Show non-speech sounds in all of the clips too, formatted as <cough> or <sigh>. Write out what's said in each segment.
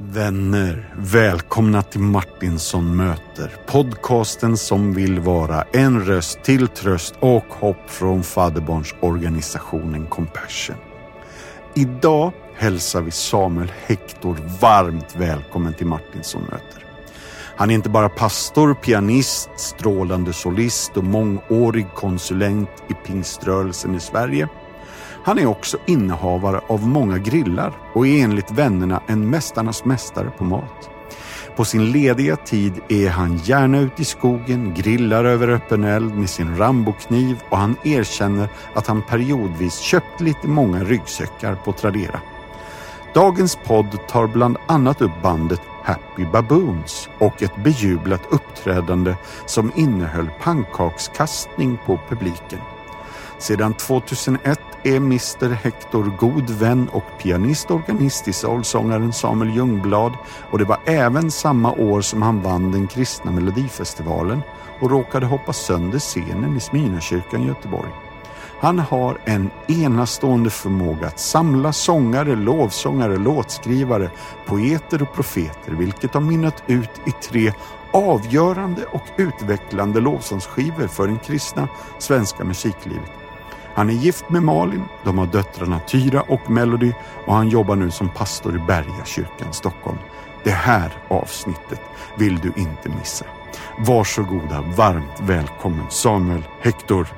Vänner, välkomna till Martinsson möter. Podcasten som vill vara en röst till tröst och hopp från fadderbarnsorganisationen Compassion. Idag hälsar vi Samuel Hector varmt välkommen till Martinsson möter. Han är inte bara pastor, pianist, strålande solist och mångårig konsulent i pingströrelsen i Sverige. Han är också innehavare av många grillar och är enligt vännerna en mästarnas mästare på mat. På sin lediga tid är han gärna ute i skogen, grillar över öppen eld med sin Rambokniv och han erkänner att han periodvis köpt lite många ryggsäckar på Tradera. Dagens podd tar bland annat upp bandet Happy Baboons och ett bejublat uppträdande som innehöll pannkakskastning på publiken. Sedan 2001 är Mr Hector god vän och pianist och organist till soulsångaren Samuel Ljungblad och det var även samma år som han vann den kristna melodifestivalen och råkade hoppa sönder scenen i Smyrnakyrkan i Göteborg. Han har en enastående förmåga att samla sångare, lovsångare, låtskrivare, poeter och profeter, vilket har mynnat ut i tre avgörande och utvecklande lovsångsskivor för den kristna svenska musiklivet. Han är gift med Malin, de har döttrarna Tyra och Melody och han jobbar nu som pastor i Berga kyrkan Stockholm. Det här avsnittet vill du inte missa. Varsågoda, varmt välkommen Samuel Hector.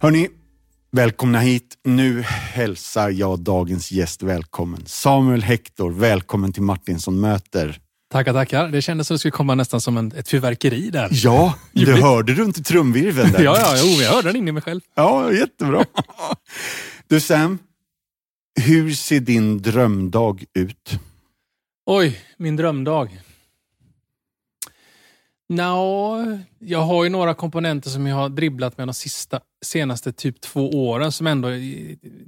Hörni, välkomna hit. Nu hälsar jag dagens gäst välkommen. Samuel Hector, välkommen till Martinsson möter. Tackar, tackar. Det kändes som det skulle komma nästan som en, ett fyrverkeri där. Ja, du hörde du inte trumvirveln där? <laughs> ja, ja, jo, jag hörde den inne i mig själv. Ja, jättebra. <laughs> Du Sam, hur ser din drömdag ut? Oj, min drömdag. No, jag har ju några komponenter som jag har dribblat med de sista, senaste typ två åren som ändå...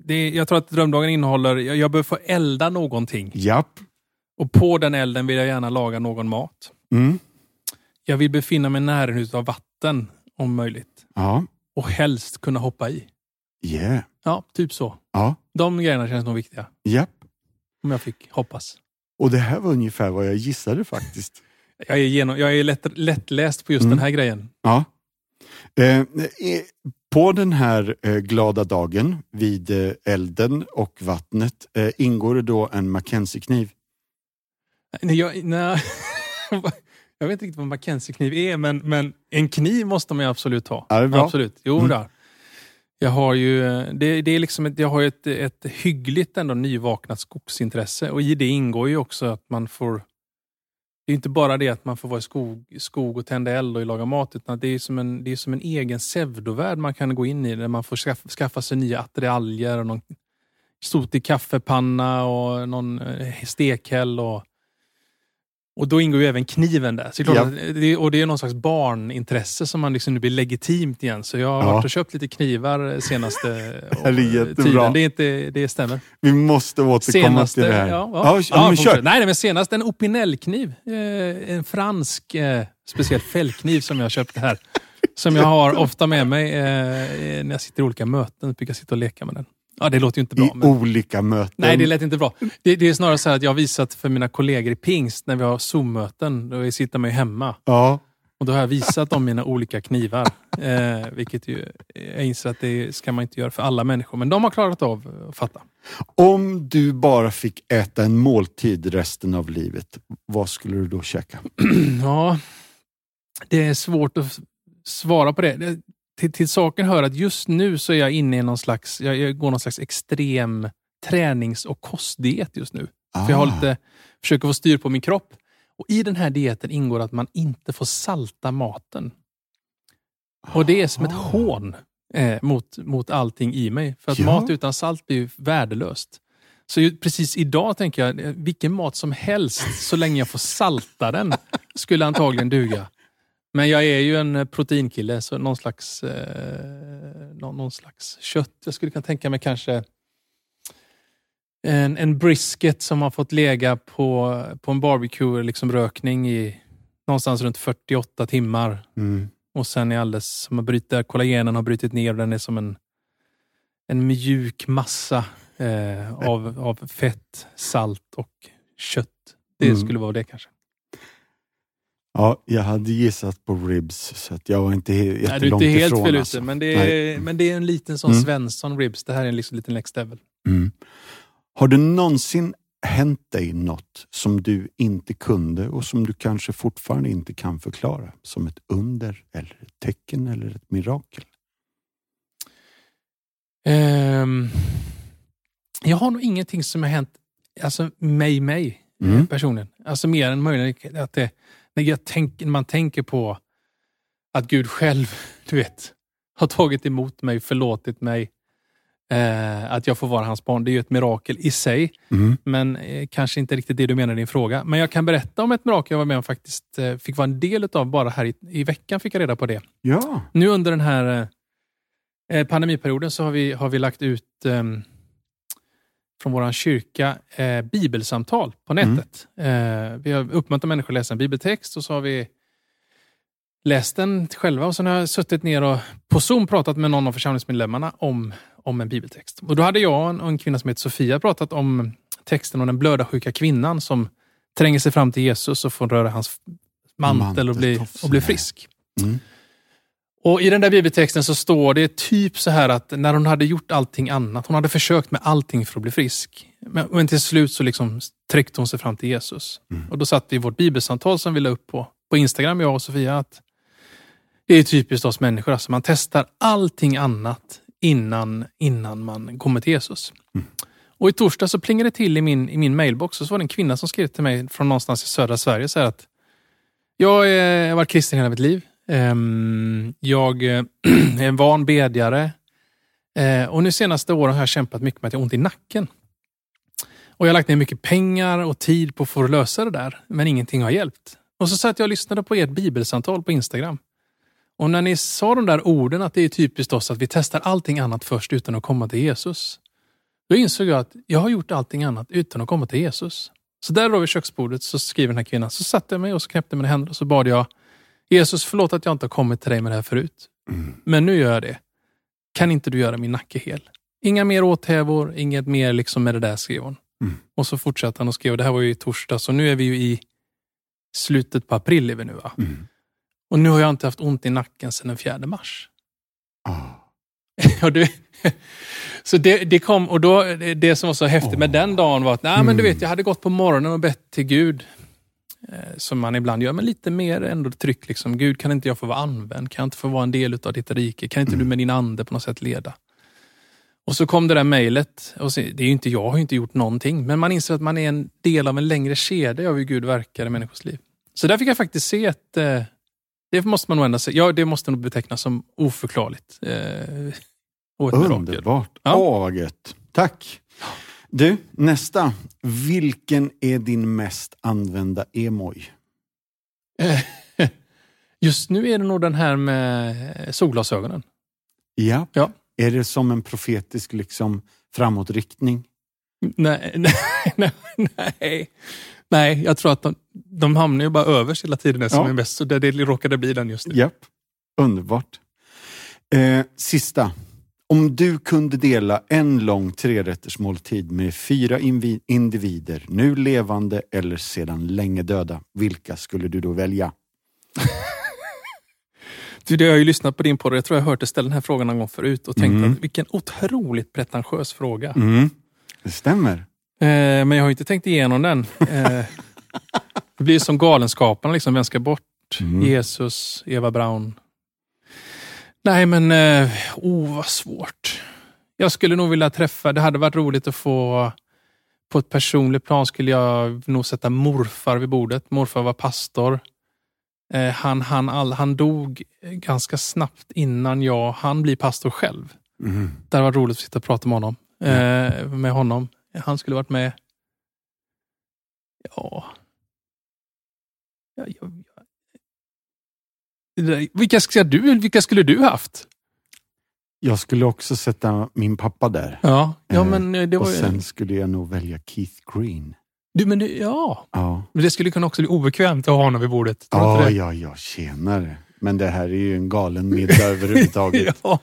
Det, jag tror att drömdagen innehåller... Jag, jag behöver få elda någonting. Japp. Och på den elden vill jag gärna laga någon mat. Mm. Jag vill befinna mig nära av vatten om möjligt. Ja. Och helst kunna hoppa i. Yeah. Ja, typ så. Ja. De grejerna känns nog viktiga. Japp. Om jag fick hoppas. Och det här var ungefär vad jag gissade faktiskt. Jag är, genom, jag är lätt, lättläst på just Mm. den här grejen. Ja. Eh, eh, på den här eh, glada dagen vid eh, elden och vattnet eh, ingår det då en Mackenzie-kniv. Nej, jag, nej. <laughs> jag vet inte riktigt vad en Mackenzie-kniv är, men, men en kniv måste man ju absolut ha. Ja. Absolut. Jo, Mm. där. Jag har ju, det, det är liksom ett, jag har ett, ett hyggligt ändå nyvaknat skogsintresse och i det ingår ju också att man får det är inte bara det att man får vara i skog, skog och tända eld och laga mat, utan det är som en, det är som en egen pseudovärld man kan gå in i, där man får skaffa, skaffa sig nya attiraljer och någon sotig kaffepanna och någon eh, stekhäll. Och, och då ingår ju även kniven där. Så det Ja. det, och det är någon slags barnintresse som man liksom nu blir legitimt igen. Så jag har Ja. varit och köpt lite knivar senaste <laughs> är jättebra. tiden. Det, är inte, det stämmer. Vi måste återkomma Senaste, till det här. ja, ja. ja, Ja, men nej, men senast en Opinel-kniv. Eh, en fransk eh, speciell fällkniv som jag köpte här. Som jag har ofta med mig eh, när jag sitter i olika möten. Brukar sitta och leka med den. Ja, det låter ju inte bra. I Men... olika möten. Nej, det lät inte bra. Det, det är snarare så här att jag har visat för mina kollegor i pingst när vi har Zoom-möten. Då sitter man ju hemma. Ja, Och då har jag visat dem mina olika knivar. Eh, vilket ju, jag inser att det ska man inte göra för alla människor. Men de har klarat av att fatta. om du bara fick äta en måltid resten av livet, vad skulle du då käka? <clears throat> Ja, det är svårt att svara på det. Till, till saken hör att just nu så är jag inne i någon slags, jag, jag går någon slags extrem tränings och kostdiet just nu. För jag har Ah. lite, försöker få styr på min kropp. Och I den här dieten ingår att man inte får salta maten. Och det är som ett Ah. hån eh, mot, mot allting i mig. För att Ja. mat utan salt blir ju värdelöst. Så ju, precis idag tänker jag, eh, vilken mat som helst, så länge jag får salta den, skulle antagligen duga. Men jag är ju en eh, proteinkille, så någon slags, eh, någon, någon slags kött. Jag skulle kunna tänka mig kanske en, en brisket som har fått lägga på, på en barbecue, liksom rökning i någonstans runt 48 timmar. Mm. Och sen är alldeles som har brutit, kollagenen har brutit ner den är som en, en mjuk massa eh, av, av fett, salt och kött. Det Mm. skulle vara det kanske. Ja, jag hade gissat på ribs, så att jag var inte he- Nej, du är jättelångt inte helt ifrån. fel alltså. ute, men det, Nej. är, men det är en liten sån Mm. Svensson ribs. Det här är en liksom liten next level. Mm. Har det någonsin hänt dig något som du inte kunde och som du kanske fortfarande inte kan förklara? Som ett under, eller ett tecken eller ett mirakel? Ehm, jag har nog ingenting som har hänt alltså mig, mig Mm. personligen. Alltså mer än möjligen att det, när jag tänk, man tänker på att Gud själv, <laughs> du vet, har tagit emot mig, förlåtit mig, eh, att jag får vara hans barn. Det är ju ett mirakel i sig, Mm. men eh, kanske inte riktigt det du menar i din fråga. Men jag kan berätta om ett mirakel jag var med om faktiskt eh, fick vara en del av bara här i, i veckan fick jag reda på det. Ja. Nu under den här eh, pandemiperioden så har vi, har vi lagt ut ehm, från vår kyrka eh, bibelsamtal på nätet. Eh, vi har uppmuntrat människor att läsa en bibeltext och så har vi läst den själva och sen har jag suttit ner och på Zoom pratat med någon av församlingsmedlemmarna om, om en bibeltext. Och då hade jag och en, kvinna som heter Sofia pratat om texten om den blödarsjuka kvinnan som tränger sig fram till Jesus och får röra hans mantel och bli, och bli frisk. Mm. Och I den där bibeltexten så står det typ så här att när hon hade gjort allting annat, hon hade försökt med allting för att bli frisk. Men, men till slut så liksom tryckte hon sig fram till Jesus. Mm. Och Då satt vi i vårt bibelsamtal som vi la upp på, på Instagram, jag och Sofia, att det är typiskt oss människor. Alltså man testar allting annat innan, innan man kommer till Jesus. Mm. Och I torsdag så plingade det till i min, i min mailbox och så var det en kvinna som skrev till mig från någonstans i södra Sverige. Så att jag har varit kristen hela mitt liv. Ehm, jag eh, <clears throat> är en van bedjare. Eh, och nu senaste åren har jag kämpat mycket med att jag har ont i nacken. Och Jag har lagt ner mycket pengar och tid på att få lösa det där, men ingenting har hjälpt. Och så satt jag och lyssnade på ert bibelsamtal på Instagram. Och när ni sa de där orden att det är typiskt oss att vi testar allting annat först utan att komma till Jesus. Då insåg jag att jag har gjort allting annat utan att komma till Jesus. Så där då vid köksbordet så skriver den här kvinnan, så satte jag mig och så knäppte mina händer och så bad jag Jesus förlåt att jag inte har kommit till dig med det här förut. Mm. Men nu gör jag det. Kan inte du göra min nacke hel? Inga mer åthävor, inget mer liksom med det där skrev hon. Mm. Och så fortsatte han och skrev, det här var ju i torsdag, så nu är vi ju i slutet på april är vi nu va? Mm. Och nu har jag inte haft ont i nacken sedan den 4 mars. <laughs> Det, så det, det kom, och då, det, som var så häftigt med den dagen var att, nej men du Mm. vet, jag hade gått på morgonen och bett till Gud, som man ibland gör, men lite mer ändå tryck. Liksom. Gud, kan inte jag få vara använd? Kan jag inte få vara en del av ditt rike? Kan inte du med din ande på något sätt leda? Och så kom det där mejlet. Och så, det är ju inte jag, har ju inte gjort någonting, men man inser att man är en del av en längre kedja av hur Gud verkar i människors liv. Så där fick jag faktiskt se att eh, det måste man nog ändå säga. Ja, det måste nog betecknas som oförklarligt. Eh, och ett mirakel. Underbart. Ja. Åh, vad gött. Tack. Du, nästa. Vilken är din mest använda emoj? <laughs> Just nu är det nog den här med solglasögonen. Ja. Ja. Är det som en profetisk liksom, framåtriktning? Nej, <laughs> nej, nej. Nej, jag tror att de, de hamnar ju bara överst hela tiden som Ja. är bäst. Så det, det råkade bli den just nu. Japp. Underbart. Eh, sista. Om du kunde dela en lång trerättersmåltid med fyra individer, nu levande eller sedan länge döda, vilka skulle du då välja? <laughs> Du, det har jag ju lyssnat på din podd. Jag tror jag hört dig ställa den här frågan någon gång förut och tänkt Mm. att vilken otroligt pretentiös fråga. Mm. Det stämmer. Eh, men jag har inte tänkt igenom den. Eh, <laughs> det blir som Galenskaparna, liksom. vem ska bort? Mm. Jesus, Eva Braun. Nej, men eh, oh, vad svårt. Jag skulle nog vilja träffa, det hade varit roligt att få på ett personligt plan skulle jag nog sätta morfar vid bordet. Morfar var pastor. Eh, han, han, all, han dog ganska snabbt innan jag han bli pastor själv. Mm. Det hade varit roligt att sitta och prata med honom. Eh, med honom. Han skulle varit med. Ja. ja, ja, ja. Det där- Vilka, ska du, vilka skulle du haft? Jag skulle också sätta min pappa där. Ja, ja Eh, men det var Och ju... sen skulle jag nog välja Keith Green. Du, men det, ja. Ja, Men det skulle kunna också bli obekvämt att ha honom vid bordet. Ja, ja, ja, tjenare. Men det här är ju en galen middag <laughs> överhuvudtaget. ja.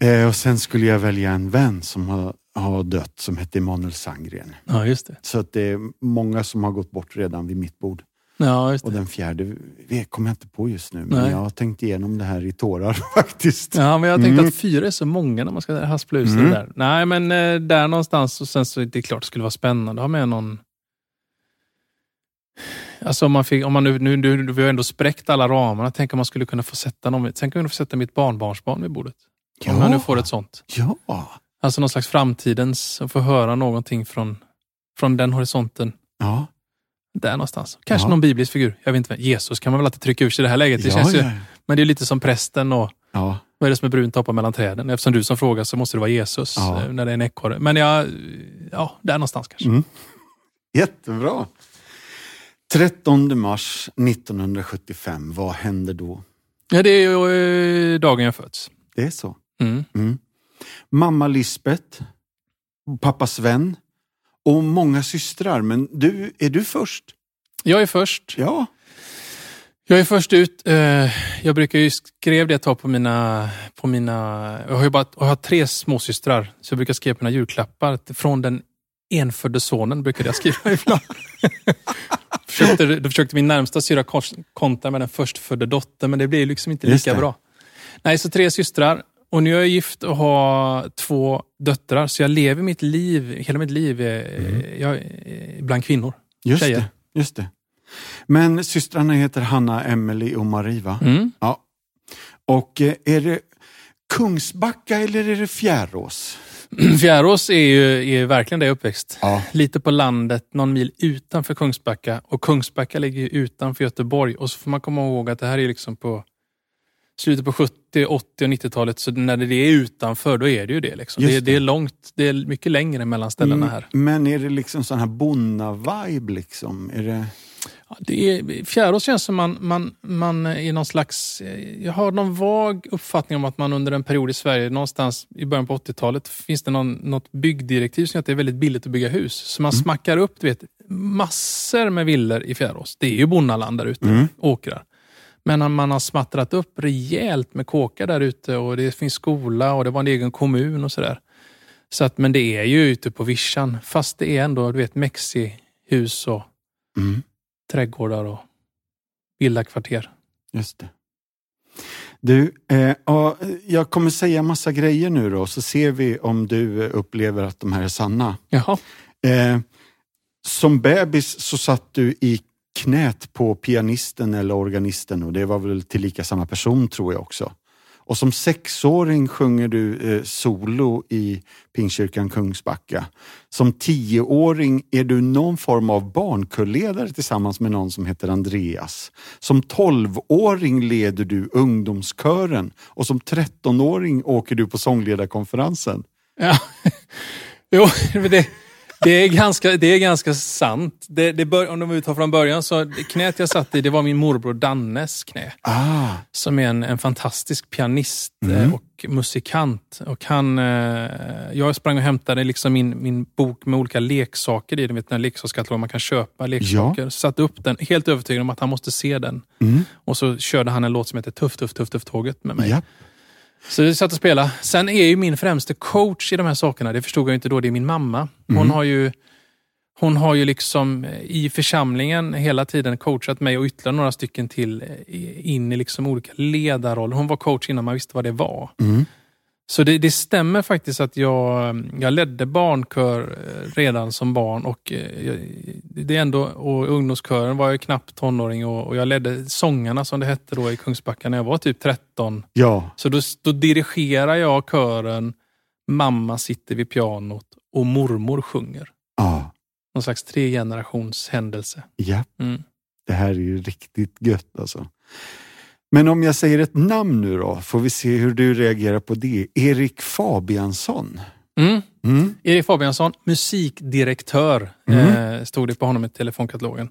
Eh, och sen skulle jag välja en vän som har, har dött, som heter Emanuel Sandgren. ja, just det. Så att det är många som har gått bort redan vid mitt bord. Ja, Och den fjärde vet- kommer jag inte på just nu, men Nej. jag har tänkt igenom det här i tårar <laughs> faktiskt. Ja, men jag tänkte Mm. att fyra är så många när man ska haspla sig Mm. det där. Nej, men eh, där någonstans och sen så är det klart det skulle vara spännande att ha med någon Alltså om man fick, om man nu, nu, nu, vi har ändå spräckt alla ramarna. Tänk om man skulle kunna få sätta någon, tänk om jag få sätta mitt barnbarnsbarn vid bordet. Om jag nu får ett sånt. Ja, Alltså någon slags framtidens, få höra någonting från, från den horisonten. ja. Där någonstans. Kanske Ja. någon biblisk figur. Jag vet inte. Jesus kan man väl alltid trycka ur sig i det här läget. Det ja, känns ju, ja. Men det är lite som prästen och ja. vad är det som är brunt hoppar mellan träden? Eftersom du som frågar så måste det vara Jesus Ja. eh, när det är en ekorre. Men jag, ja, där någonstans kanske. Mm. <laughs> Jättebra. 13 mars 1975, vad händer då? Ja, det är ju eh, dagen jag föds. Det är så. Mm. Mm. Mamma Lisbeth, pappa Sven och många systrar. Men du, är du först? Jag är först. Ja. Jag är först ut. Eh, jag brukar ju skrev det ett tag på mina... På mina jag har ju bara, jag har tre småsystrar, så jag brukar skriva på mina julklappar. Från den enfödde sonen brukade jag skriva <laughs> ibland. <laughs> försökte, då försökte min närmsta syra kontra med den förstfödde dottern, men det blev liksom inte Just lika det. bra. Nej, så tre systrar. Och nu är jag gift och har två döttrar, så jag lever mitt liv, hela mitt liv eh, jag, eh, bland kvinnor. Just Tjejer. det, just det. Men systrarna heter Hanna, Emily och Marie va? Mm. Ja. Och eh, är det Kungsbacka eller är det Fjärås? <clears throat> Fjärås är ju är verkligen där jag är uppväxt. Ja. Lite på landet, någon mil utanför Kungsbacka. Och Kungsbacka ligger ju utanför Göteborg. Och så får man komma ihåg att det här är liksom på slutet på 70, 80 och 90-talet. Så när det är utanför, då är det ju det. Liksom. Det, det. det är långt, det är mycket längre mellan ställena här. Mm, Men är det liksom sån här bonna-vibe liksom? Är det... Ja, det är, Fjärås känns som man, man, man är någon slags... eh, Jag har någon vag uppfattning om att man under en period i Sverige, någonstans i början på 80-talet, finns det någon, något byggdirektiv som gör att det är väldigt billigt att bygga hus. Så man smackar upp du vet, massor med villor i Fjärås. Det är ju bonnaland där ute, Mm. åkrar. Men man har smattrat upp rejält med kåkar där ute och det finns skola och det var en egen kommun och sådär. Så att, men det är ju ute på vischan, fast det är ändå du vet, mexihus och Mm, trädgårdar och villakvarter. just det. Du, eh, ja, jag kommer säga massa grejer nu då, så ser vi om du upplever att de här är sanna. Jaha. Eh, som bebis så satt du i knät på pianisten eller organisten och det var väl tillika samma person tror jag också. Och som sexåring sjunger du eh, solo i Pingstkyrkan Kungsbacka. Som tioåring är du någon form av barnkurledare tillsammans med någon som heter Andreas. Som tolvåring leder du ungdomskören och som trettonåring åker du på sångledarkonferensen. Ja. <laughs> Jo, det, det, är ganska, det är ganska sant. Det, det bör, om vi tar från början så knät jag satt i, det var min morbror Dannes knä. Ah, Som är en, en fantastisk pianist Mm. eh, och musikant. Och han, eh, jag sprang och hämtade liksom min, min bok med olika leksaker i. Du vet den leksakskatalogen man kan köpa leksaker. Satte upp den, helt övertygad om att han måste se den. mm, Och så körde han en låt som heter Tuff, tuff, tuff, tuff, tåget med mig. ja. Så vi satt och spelade. Sen är ju min främste coach i de här sakerna, det förstod jag inte då, det är min mamma. Hon Mm. har ju hon har ju liksom eh, i församlingen hela tiden coachat mig och ytterligare några stycken till eh, in i liksom olika ledarroller. Hon var coach innan man visste vad det var. Mm. Så det, det stämmer faktiskt att jag, jag ledde barnkör eh, redan som barn och, eh, det är ändå, och ungdomskören var jag knappt tonåring och, och jag ledde sångarna som det hette då i Kungsbacka när jag var typ 13. ja. Så då, då dirigerar jag kören, mamma sitter vid pianot och mormor sjunger. ja. Någon slags tre generations händelse. ja. Mm. Det här är ju riktigt gött alltså. Men om jag säger ett namn nu då, får vi se hur du reagerar på det. Erik Fabiansson. Mm. Mm. Erik Fabiansson, musikdirektör, Mm. eh, stod det på honom i telefonkatalogen.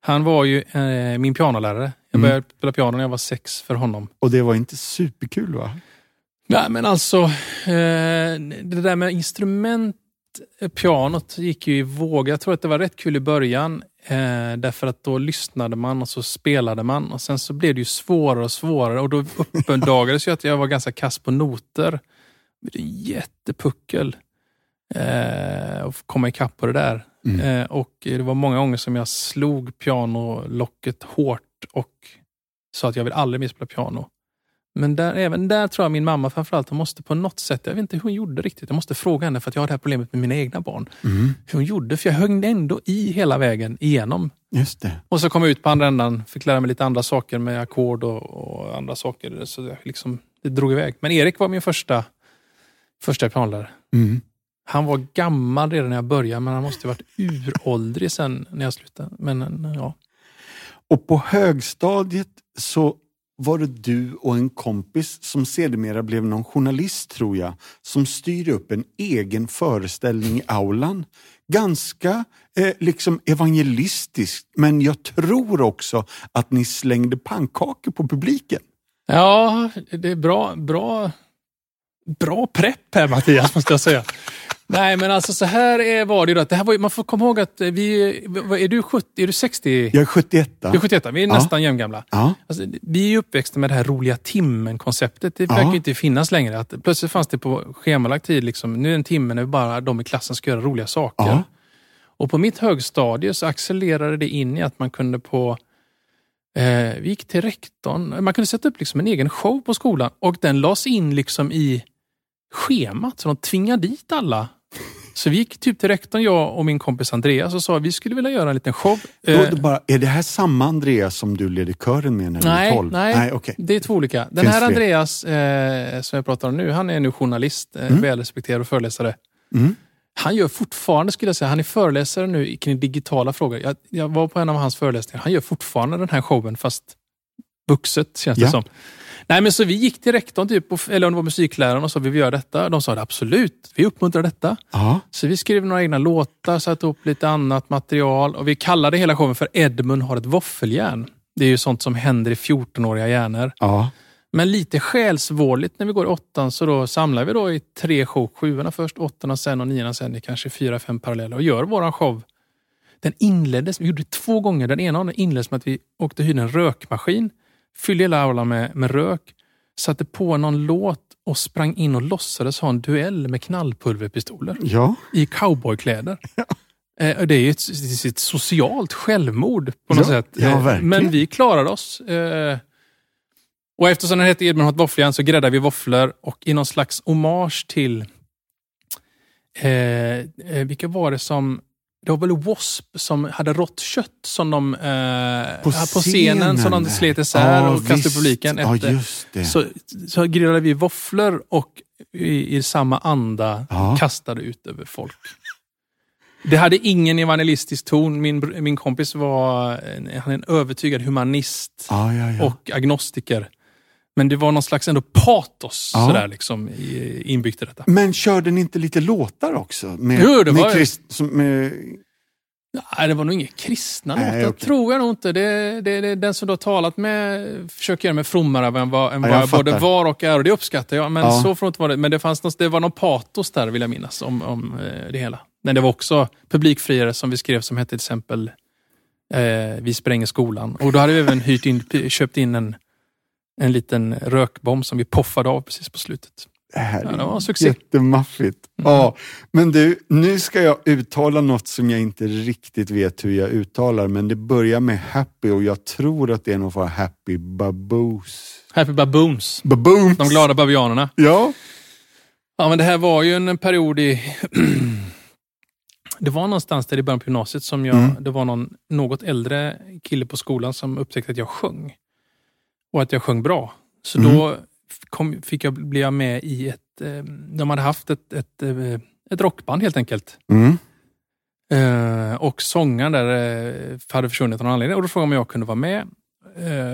Han var ju eh, min pianolärare. Jag Mm. började spela piano när jag var sex för honom. Och det var inte superkul va? Nej, men alltså, eh, det där med instrument, eh, pianot gick ju i våg. Jag tror att det var rätt kul i början. Eh, därför att då lyssnade man och så spelade man och sen så blev det ju svårare och svårare och då uppdagades ju att jag var ganska kass på noter. Det en jättepuckel eh, att komma ikapp på det där. Mm. Eh, och det var många gånger som jag slog pianolocket hårt och sa att jag vill aldrig mer spela piano. Men där, även där tror jag min mamma framförallt, hon måste på något sätt, jag vet inte hur hon gjorde riktigt, jag måste fråga henne för att jag har det här problemet med mina egna barn. Mm. Hur hon gjorde, för jag högg ändå i hela vägen igenom. Just det. Och så kom jag ut på andra ändan, fick lära mig lite andra saker med ackord och, och andra saker. Så jag liksom, det drog iväg. Men Erik var min första, första pianolärare. Mm. Han var gammal redan när jag började, men han måste ha varit uråldrig sen när jag slutade. Men ja. Och på högstadiet så var det du och en kompis som sedermera blev någon journalist tror jag, som styrde upp en egen föreställning i aulan. Ganska eh, liksom evangelistiskt, men jag tror också att ni slängde pannkakor på publiken. Ja, det är bra, bra, bra prepp här Mattias, måste jag säga. Nej, men alltså så här är, var det ju. Det här var, man får komma ihåg att vi... Är du 70? Är du 60? Jag är 71. Du är 71, vi är Ja. nästan jämngamla. Ja, Alltså, vi är uppväxta med det här roliga timmen-konceptet. Det verkar Ja. inte finnas längre. Att plötsligt fanns det på schemalagd tid, liksom, nu är en timme när bara de i klassen ska göra roliga saker. Ja. Och på mitt högstadie så accelererade det in i att man kunde på eh, vi gick till rektorn. Man kunde sätta upp liksom en egen show på skolan och den lades in liksom i schemat. Så de tvingade dit alla. Så vi gick typ till rektorn, jag och min kompis Andreas och sa att vi skulle vilja göra en liten show. Då, Eh, då bara, är det här samma Andreas som du ledde kören med när du Nej, var 12? nej. nej okej. Det är två olika. Den Finns här? Andreas eh, som jag pratar om nu, han är nu journalist, eh, Mm. välrespekterad föreläsare. Mm. Han gör fortfarande, skulle jag säga, han är föreläsare nu kring digitala frågor. Jag, jag var på en av hans föreläsningar. Han gör fortfarande den här showen, fast vuxet känns det Ja. som. Nej, men så vi gick till rektorn, typ, och- eller om det var musikläraren, och sa vi vill göra detta. De sa absolut, vi uppmuntrar detta. Ja. Så vi skrev några egna låtar, satte upp lite annat material och vi kallade hela showen för Edmund har ett våffeljärn. Det är ju sånt som händer i 14-åriga hjärnor. Ja. Men lite själsvårligt när vi går i åttan så då samlar vi då i tre show. Sjuorna först, åttorna sen och niorna sen i kanske fyra, fem paralleller och gör våran show. Den inleddes, vi gjorde det två gånger. Den ena inleddes med att vi åkte och hyrde en rökmaskin, fyllde hela aulan med, med rök, satte på någon låt och sprang in och låtsades ha en duell med knallpulverpistoler ja. i cowboykläder. <laughs> Eh, och Det är ju ett, ett socialt självmord på något Ja, sätt. ja, Eh. Men vi klarade oss. Eh, Och eftersom den hette Edmund har ett våffeljärn så gräddade vi våfflor och i någon slags hommage till eh, eh, vilka var det som det var väl W.A.S.P. som hade rått kött som de, eh, På på, scenen som de scenen. slet isär Ja, och kastade visst. publiken. Just det. så, så grillade vi våfflor och i, i samma anda Ja. kastade ut över folk. Det hade ingen evangelistisk ton. Min, min kompis var en, han är en övertygad humanist ja, ja. och agnostiker. Men det var någon slags ändå patos Ja. sådär liksom, inbyggt i detta. Men körde ni inte lite låtar också? Med, Jo, det med var- krist, som, med, Nej, det var nog inget kristna Nej, låtar, okej. tror jag nog inte. Det, det, det, den som du har talat med försöker göra mig frommare än vad, än Ja, vad jag jag både var och är. Och det uppskattar jag. Men Ja. så vara det. Men det, fanns något, det var någon patos där, vill jag minnas, om, om eh, det hela. Men det var också publikfriare som vi skrev som hette till exempel eh, Vi spränger skolan. Och då hade vi även hyrt in, köpt in en, en liten rökbomb som vi poffade av precis på slutet. det här Ja, det var en succé. Mm. jättemaffigt. Ja, men du, nu ska jag uttala något som jag inte riktigt vet hur jag uttalar, men det börjar med happy och jag tror att det är någon form av happy baboos. Happy Baboons. Baboons! De glada babianerna. Ja, Ja, men det här var ju en period i... <clears throat> det var någonstans där i början på gymnasiet som jag... Mm. Det var någon något äldre kille på skolan som upptäckte att jag sjöng. Och att jag sjöng bra. Så Mm. då kom, fick jag, blev jag med i ett... Eh, de hade haft ett, ett, eh, ett rockband helt enkelt. mm. Eh, och sångaren där eh, hade försvunnit av någon anledning. Och då frågade de om jag kunde vara med.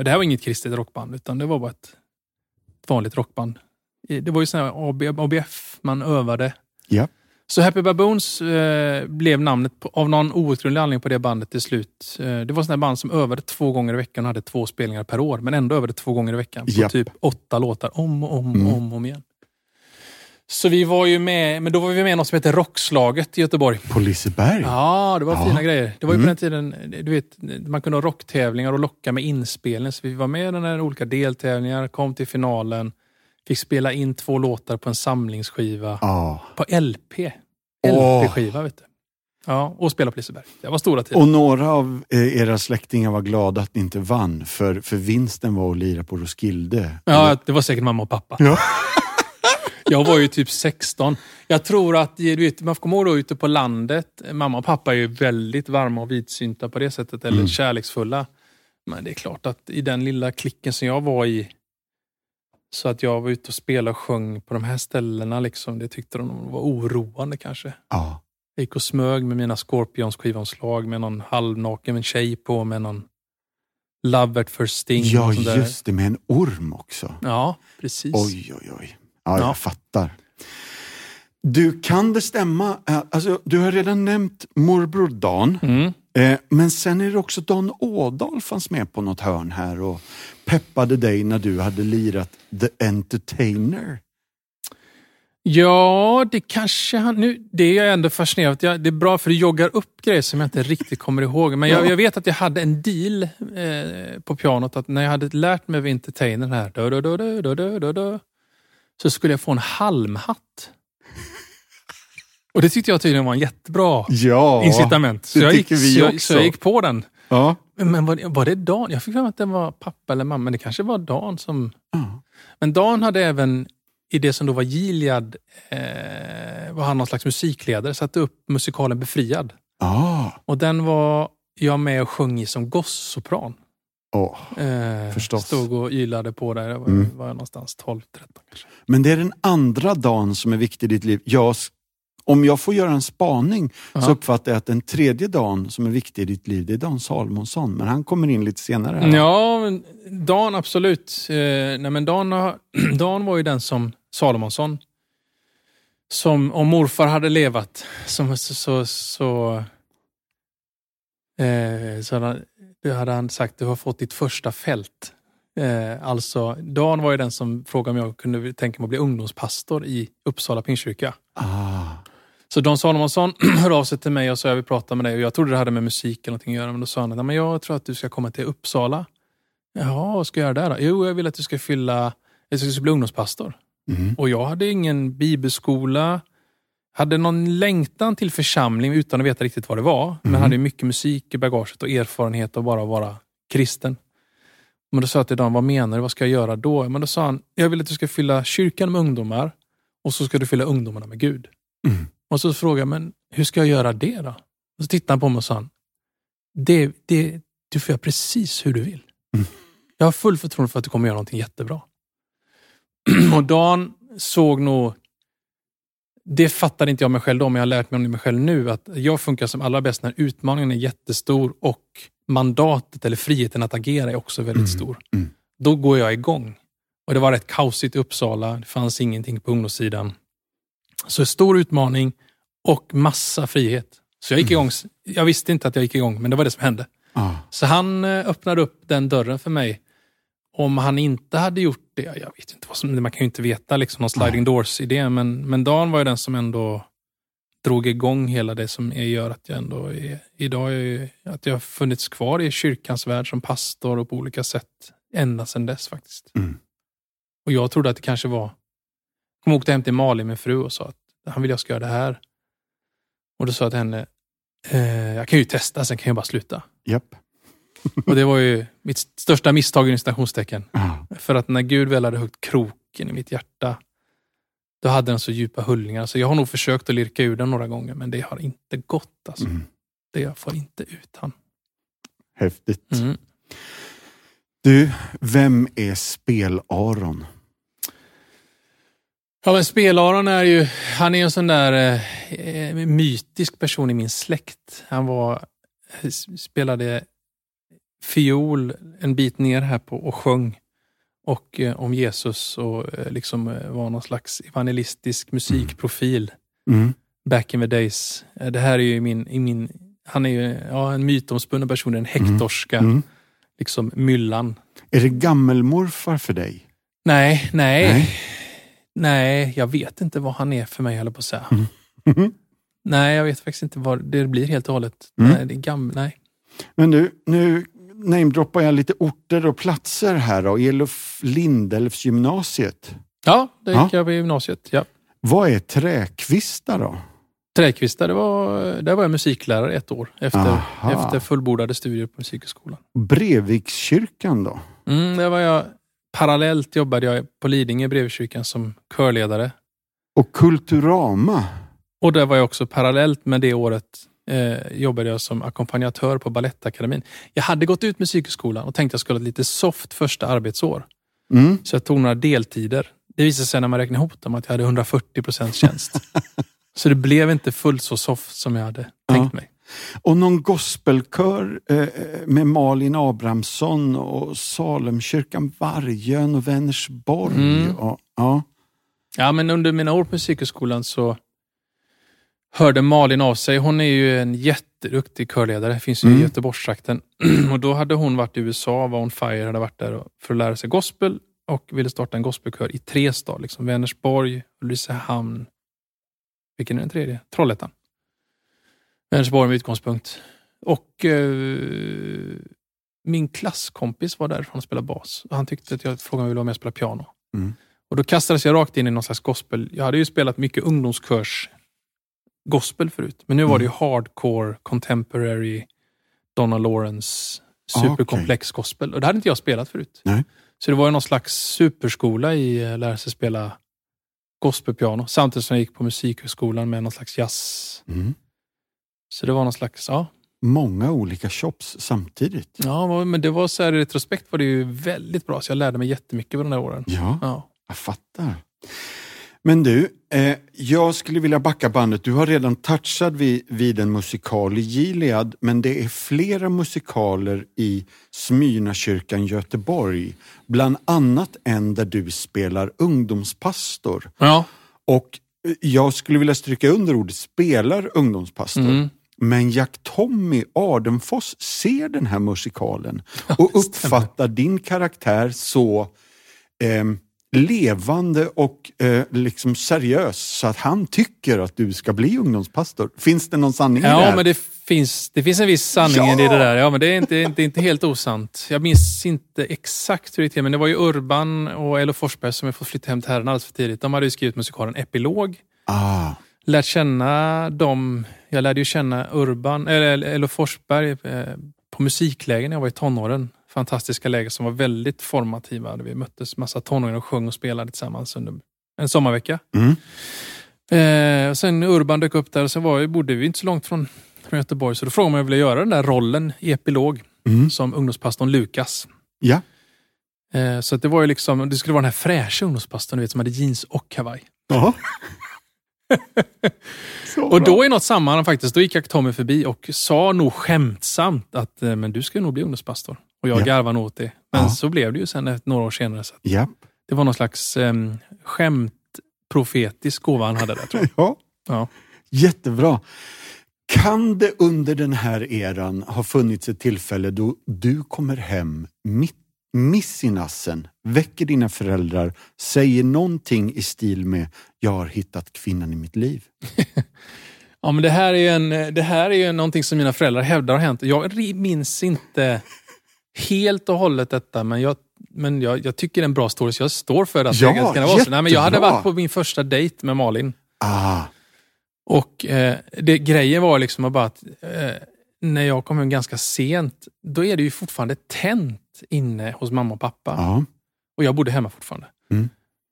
Det här var inget kristet rockband, utan det var bara ett, vanligt rockband. Det var ju sån här AB, ABF man övade. Ja. Så Happy Baboons eh, blev namnet på, av någon outgrundlig anledning på det bandet till slut. Eh, det var sådana band som övade två gånger i veckan och hade två spelningar per år, men ändå övade två gånger i veckan på Japp. typ åtta låtar om och om och Mm. om, och om igen. Så vi var ju med, men då var vi med i något som heter Rockslaget i Göteborg. På Liseberg? Ja, det var Ja. fina grejer. Det var ju Mm. på den tiden, du vet, man kunde ha rocktävlingar och locka med inspelning. Så vi var med i den här olika deltävlingar, kom till finalen, fick spela in två låtar på en samlingsskiva. Ja. På LP. LP-skiva, vet du. Ja, och spela på Liseberg. Det var stora tider. Och några av eh, era släktingar var glada att ni inte vann, för, för vinsten var att lira på Roskilde. Ja, det var säkert mamma och pappa. Ja. <laughs> Jag var ju typ 16. Jag tror att, du vet, man får komma ihåg då ute på landet, mamma och pappa är ju väldigt varma och vidsynta på det sättet, eller Mm. kärleksfulla. Men det är klart att i den lilla klicken som jag var i, så att jag var ute och spelade och sjöng på de här ställena, liksom, det tyckte de var oroande kanske. Ja. Jag gick och smög med mina Scorpions skivomslag med någon halvnaken tjej på, med någon Love at first sting. Ja, just det, med en orm också. Ja, precis. Oj, oj, oj. Ja, Ja. jag fattar. Du, kan det stämma? eh, Alltså, du har redan nämnt morbror Dan, Mm. Eh, men sen är det också Don Ådahl fanns med på något hörn här och peppade dig när du hade lirat The Entertainer. Ja, det kanske han... Nu, det är jag ändå fascinerad av. Det är bra för det joggar upp grejer som jag inte riktigt kommer ihåg. Men jag, jag vet att jag hade en deal eh, på pianot att när jag hade lärt mig Entertainer här, då, då, då, då, då, då, då, så skulle jag få en halmhatt. Och det tyckte jag tydligen var en jättebra Ja, incitament. Så jag, gick, så, jag, också. så jag gick på den. Ja. Men var, var det Dan? Jag fick för mig att det var pappa eller mamma, men det kanske var Dan som... Ja. Men Dan hade även, i det som då var Gilead, eh, var han någon slags musikledare, satte upp musikalen Befriad. Ah, Och den var jag med och sjöng i som gossopran. åh. Eh, Förstås. Stod och ylade på där. Jag var, Mm. var jag någonstans 12-13 kanske. Men det är den andra dagen som är viktig i ditt liv. Jag, om jag får göra en spaning så Ja. uppfattar jag att den tredje dagen som är viktig i ditt liv, det är Dan Salomonsson. Men han kommer in lite senare. Här. Ja, Dan absolut. Eh, nej, men Dan, har- <clears throat> Dan var ju den som Salomonsson, som om morfar hade levat, som, så, så, så, eh, så hade, hade han sagt du har fått ditt första fält. Eh, alltså, Dan var ju den som frågade om jag kunde tänka mig att bli ungdomspastor i Uppsala Pingstkyrka. Ah, Så Don Salomonsson <clears throat> hörde av sig till mig och sa jag vill prata med dig. Och jag trodde det hade med musik eller någonting att göra. Men då sa han att "Nej, men jag tror att du ska komma till Uppsala. Jaha, vad ska jag göra där då? Jo, jag vill att du ska fylla, jag ska bli ungdomspastor. mm. Och jag hade ingen bibelskola. Hade någon längtan till församling utan att veta riktigt vad det var. Men Mhm. hade mycket musik i bagaget och erfarenhet av bara vara kristen. Men då sa jag till Dan, vad menar du? Vad ska jag göra då? Men då sa han, jag vill att du ska fylla kyrkan med ungdomar och så ska du fylla ungdomarna med Gud. Mm. Och så frågade jag, men hur ska jag göra det då? Och så tittade han på mig och sa, det, det, du får göra precis hur du vill. Mm. Jag har full förtroende för att du kommer göra någonting jättebra. <clears throat> och Dan såg nog, det fattade inte jag mig själv då, men jag har lärt mig om mig själv nu, att jag funkar som allra bäst när utmaningen är jättestor och mandatet eller friheten att agera är också väldigt Mm. stor. Mm. Då går jag igång. Och det var rätt kaosigt i Uppsala, det fanns ingenting på ungdomssidan. Så stor utmaning och massa frihet. Så jag gick igång, jag visste inte att jag gick igång, men det var det som hände. ah. Så han eh, öppnade upp den dörren för mig. Om han inte hade gjort det, jag vet inte vad som, man kan ju inte veta liksom någon sliding doors-idé, men, men Dan var ju den som ändå drog igång hela det som gör att jag ändå är, idag är, att jag har funnits kvar i kyrkans värld som pastor och på olika sätt ända sedan dess faktiskt. Mm. Och jag trodde att det kanske var, jag åkte hem till Malin, min fru, och sa att han vill jag ska göra det här. Och då sa jag till henne, eh, jag kan ju testa, sen kan jag bara sluta. Japp. <laughs> Och det var ju mitt största misstag i citationstecken. Ah. För att när Gud väl hade högt kroken i mitt hjärta, då hade den så djupa hullningar. Så jag har nog försökt att lirka ur den några gånger, men det har inte gått. Alltså. Mm. Det jag får inte ut han. Häftigt. Mm. Du, vem är Spel-Aron? Ja, men Spelaron är ju, han är en sån där eh, mytisk person i min släkt. Han var, spelade fiol en bit ner här på och sjöng och eh, om Jesus och eh, liksom eh, var någon slags evangelistisk musikprofil Mm. back in the days. Eh, Det här är ju min, i min han är ju ja, en mytomspunnen person, en hektorska, Mm. liksom myllan. Är det gammelmorfar för dig? Nej, nej, nej, Nej, jag vet inte vad han är för mig, eller på att säga. Mm. <laughs> Nej, jag vet faktiskt inte vad det blir helt och hållet. Mm. Nej, det är gam... Nej. Men du, nu namedroppar jag lite orter och platser här då. Elof Lindelfsgymnasiet. Ja, det Ja. gick jag på gymnasiet. Ja. Vad är träkvistar då? Träkvista, det var, där var jag musiklärare ett år efter, Aha. efter fullbordade studier på Musikhögskolan. Brevikskyrkan då? Mm, där var jag, parallellt jobbade jag på Lidingö Brevkyrkan som körledare. Och Kulturama? Och där var jag också parallellt med det året eh, jobbade jag som ackompanjatör på Balettakademin. Jag hade gått ut Musikhögskolan och tänkte jag skulle ha ett lite soft första arbetsår. Mm. Så jag tog några deltider. Det visade sig när man räknade ihop dem att jag hade 140 procents tjänst. <laughs> så det blev inte fullt så soft som jag hade tänkt mig. Och någon gospelkör eh, med Malin Abrahamsson och Salemkyrkan Vargön och Vänersborg. Mm. Och, ja. Ja, men under mina år på Musikhögskolan så hörde Malin av sig. Hon är ju en jätteduktig körledare, finns ju Mm. i Göteborgstrakten. <clears throat> och då hade hon varit i USA, var on fire, hade varit där för att lära sig gospel och ville starta en gospelkör i tre stad. Liksom Vänersborg, Ulricehamn, vilken är den tredje? Trollhättan. Vänersborg med utgångspunkt. Och eh, min klasskompis var därifrån och spelade bas. Och han tyckte att jag frågade om jag ville vara med och spela piano. Mm. Och då kastades jag rakt in i någon slags gospel. Jag hade ju spelat mycket ungdomskörs gospel förut. Men nu var det ju hardcore, contemporary, Donna Lawrence, superkomplex gospel. Och det hade inte jag spelat förut. Nej. Så det var ju någon slags superskola i att lära sig spela gospelpiano. Samtidigt som jag gick på musikhögskolan med någon slags jazz. Mm. Så det var någon slags, ja. Många olika shops samtidigt. Ja, men det var så här i retrospekt var det ju väldigt bra. Så jag lärde mig jättemycket på de där åren. Ja, Ja. jag fattar. Men du, eh, jag skulle vilja backa bandet. Du har redan touchat vid, vid en musikal i Gilead, men det är flera musikaler i Smyrnakyrkan Göteborg. Bland annat en där du spelar ungdomspastor. Ja. Och eh, jag skulle vilja stryka under ordet spelar ungdomspastor. Mm. Men Jack Tommy Adenfoss ser den här musikalen och uppfattar din karaktär så ehm, levande och eh, liksom seriös så att han tycker att du ska bli ungdomspastor. Finns det någon sanning i det Ja, men det finns, det finns en viss sanning i Ja! det där. Ja, men det är inte, inte, inte helt osant. Jag minns inte exakt hur det gick till, men det var ju Urban och Elo Forsberg som jag fått flytta hem till Herren alldeles för tidigt. De hade ju skrivit musikalen Epilog. Ah, Lärt känna dem. Jag lärde ju känna Urban, eller Elo Forsberg eh, på musiklägen när jag var i tonåren. Fantastiska läger som var väldigt formativa. Vi möttes massa tonåringar och sjöng och spelade tillsammans under en sommarvecka. mm. Eh, och sen Urban dök upp där och så var, bodde vi inte så långt från, från Göteborg. Så då frågade man om jag ville göra den där rollen i epilog Mm. som ungdomspastorn Lukas. Ja. Eh, så det var ju liksom, det skulle vara den här fräscha ungdomspastorn du vet, som hade jeans och kavaj. <laughs> Ja. Och då i något sammanhang faktiskt, då gick jag Tommy förbi och sa nog skämtsamt att eh, men du ska nog bli ungdomspastor. Och jag Ja. garvade nog åt det. Men Ja. så blev det ju sen några år senare. Så Japp. det var någon slags eh, skämtprofetisk gåva han hade där tror jag. <laughs> Ja. Ja. Jättebra. Kan det under den här eran ha funnits ett tillfälle då du kommer hem mitt, miss i nassen, väcker dina föräldrar, säger någonting i stil med “Jag har hittat kvinnan i mitt liv”? <laughs> Ja, men det här är ju, en, det här är ju någonting som mina föräldrar hävdar har hänt. Jag minns inte helt och hållet detta, men jag, men jag, jag tycker det är en bra story, så jag står för att Ja, det kan vara så. Nej, men Jag hade varit på min första dejt med Malin. Ah, Och eh, det, grejen var liksom bara att eh, när jag kom hem ganska sent, då är det ju fortfarande tänt inne hos mamma och pappa. ja. Och jag bodde hemma fortfarande. Mm.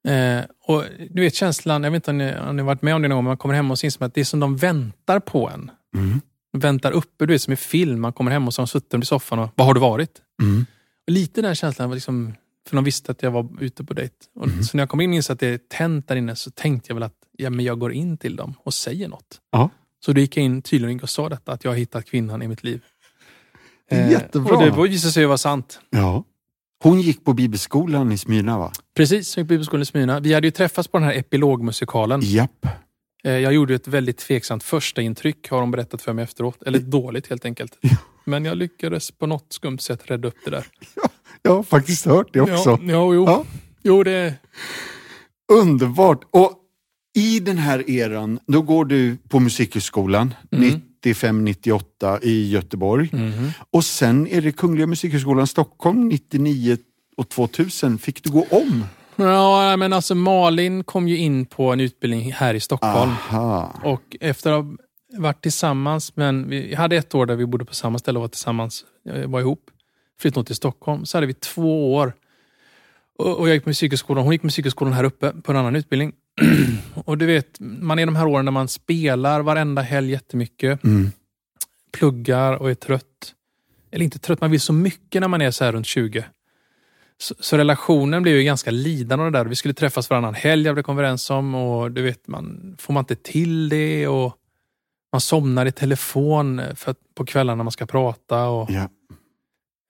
Eh, och du vet känslan, jag vet inte om ni, om ni varit med om det någon gång, men man kommer hem och som att det är som de väntar på en. Mm. väntar uppe, du vet som i film. Man kommer hem och så har de suttit i soffan och, vad har du varit? Mm. Och lite den känslan var liksom, för de visste att jag var ute på dejt. Och Mm. Så när jag kom in och insåg att det är tänt där inne så tänkte jag väl att ja, men jag går in till dem och säger något. Ja. Så då gick jag in tydligen och sa detta, att jag har hittat kvinnan i mitt liv. Är jättebra. Och det visade sig vara sant. ja. Hon gick på bibelskolan i Smyrna va? Precis, jag gick på Bibelskolan i Smyrna. Vi hade ju träffats på den här epilogmusikalen. Japp. Eh, Jag gjorde ett väldigt tveksamt första intryck har de berättat för mig efteråt. Eller dåligt helt enkelt. <laughs> Men jag lyckades på något skumt sätt rädda upp det där. <laughs> Jag har faktiskt hört det också. Ja, ja, jo. Ja. jo det, Underbart! Och i den här eran, då går du på Musikhögskolan Mm. 95-98 i Göteborg. Mhm. Och sen är det Kungliga Musikhögskolan Stockholm 99 och 2000. Fick du gå om? Ja, men alltså Malin kom ju in på en utbildning här i Stockholm. Aha. Och efter att ha varit tillsammans, men vi hade ett år där vi bodde på samma ställe och var tillsammans, eh, var ihop, flyttade till Stockholm. Så hade vi två år. Och, jag gick på musikskolan, hon gick på musikskolan här uppe på en annan utbildning. <clears throat> och du vet, man är de här åren när man spelar varenda helg jättemycket, Mm. pluggar och är trött. Eller inte trött, man vill så mycket när man är så här runt 20. Så, så relationen blev ju ganska lidande av det där. Vi skulle träffas varannan helg, vi kommit överens om. Och du vet, man, får man inte till det och man somnar i telefon för att, på kvällarna när man ska prata. Och,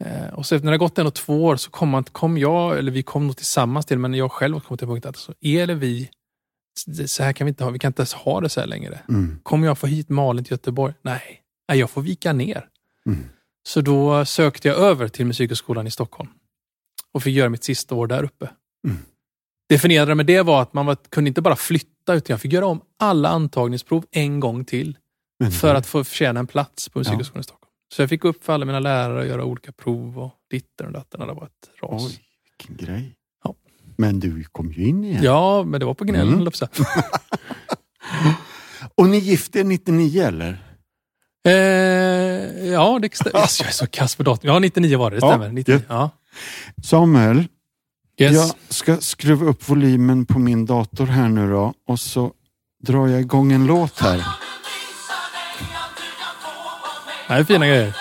eh, och så när det har gått en och två år så kom, man, kom jag, eller vi kom nog tillsammans till, men jag själv kom till punkten att så är det vi, så här kan vi inte ha, vi kan inte ens ha det så här längre. Mm. Kommer jag få hit Malin till Göteborg? Nej, Nej jag får vika ner. Mm. Så då sökte jag över till Musikhögskolan i Stockholm och fick göra mitt sista år där uppe. Mm. Definierade med det var att man var, kunde inte bara flytta utan jag fick göra om alla antagningsprov en gång till Men, för att få förtjäna en plats på Musikhögskolan i Stockholm. Så jag fick gå upp för alla mina lärare och göra olika prov och ditten och datten. Det var ett ras. Oj, vilken grej. Ja. Men du kom ju in igen. Ja, men det var på gnällen, Mm. <laughs> Och ni gifte er 99 eller? Eh, ja, det stämmer. <laughs> Alltså, jag är så kass på datum. Ja, 99 var det. Det Ja, stämmer. 99. Ja. Samuel, Yes. jag ska skruva upp volymen på min dator här nu då och så drar jag igång en låt här. Det här är fina grejer.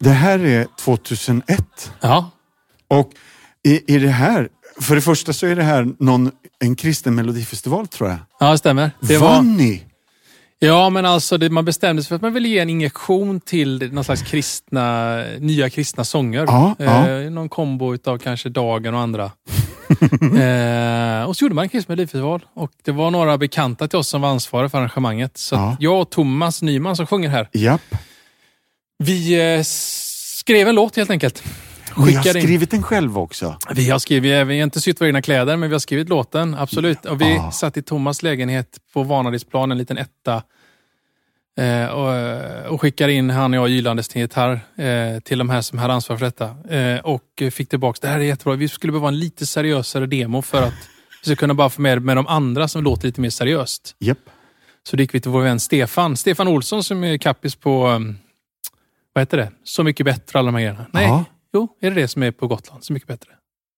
Det här är 2001 Ja, och är, är det här, för det första så är det här någon, en kristen melodifestival tror jag. ja det stämmer. Det var, Vann ni? ja, men alltså det, man bestämde sig för att man ville ge en injektion till någon slags kristna, nya kristna sånger. Ja, ja. Eh, någon kombo utav kanske Dagen och andra. <laughs> eh, och så gjorde man en kristen melodifestival. Och det var några bekanta till oss som var ansvariga för arrangemanget. Så Ja. jag och Thomas Nyman som sjunger här, Japp. Vi eh, skrev en låt helt enkelt. Ni har Skickade in. skrivit den själv också. Vi har skrivit, vi har inte sytt våra egna kläder, men vi har skrivit låten. Absolut. Och vi Ah. satt i Thomas lägenhet på Vanadisplan, en liten etta. Eh, och, och skickade in han och jag gylandes till gitarr eh, till de här som hade ansvar för detta. Eh, och fick tillbaks, det här är jättebra. Vi skulle behöva en lite seriösare demo för att vi ska kunna bara få med med de andra som låter lite mer seriöst. Japp. Så då gick vi till vår vän Stefan. Stefan Olsson som är kappis på, vad heter det? Så mycket bättre, alla de här grejerna. Nej, Ja. jo, är det det som är på Gotland? Så mycket bättre.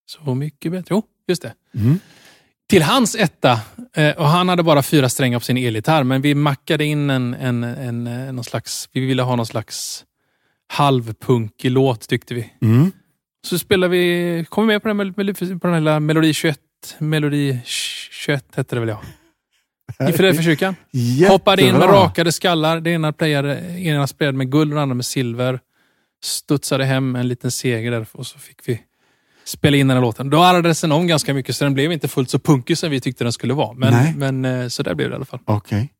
Så mycket bättre, jo, just det. Mm. Till hans etta, eh, och han hade bara fyra strängar på sin elgitarr, men vi mackade in en, en, en, en någon slags, vi ville ha någon slags halvpunkig låt tyckte vi. Mm. Så spelade vi, kom vi med på den, på den här Melodi 21, Melodi 21 hette det väl ja. I Filadelfiakyrkan. Hoppade in med rakade skallar. Det ena playade, ena spelade med guld och det andra med silver. Studsade hem en liten seger där och så fick vi spela in den här låten. Då ärrades den om ganska mycket så den blev inte fullt så punkig som vi tyckte den skulle vara. Nej. Men, men eh, så där blev det i alla fall. Okej.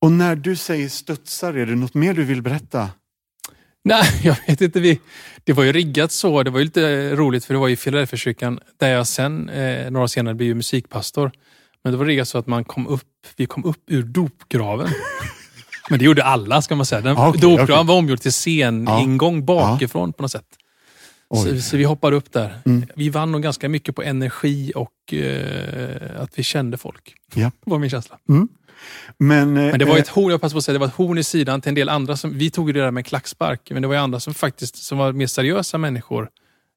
Och när du säger studsar, är det något mer du vill berätta? Nej, <laughs> jag vet inte. Vi, det var ju riggat så. Det var ju lite roligt för det var i Filadelfiakyrkan där jag sen, eh, några år senare, blev ju musikpastor. Men det var riggat så att man kom upp, vi kom upp ur dopgraven. Men det gjorde alla ska man säga. Den, Ah, okej, dopgraven okej. var omgjord till sceningång bakifrån på något sätt. Så, så vi hoppade upp där. Mm. Vi vann nog ganska mycket på energi och eh, att vi kände folk. Ja. Det <laughs> var min känsla. Men, eh, Men det var eh, ett horn, jag passar på att säga, det var ett horn i sidan till en del andra. Som, vi tog det där med klackspark, men det var ju andra som faktiskt som var mer seriösa människor.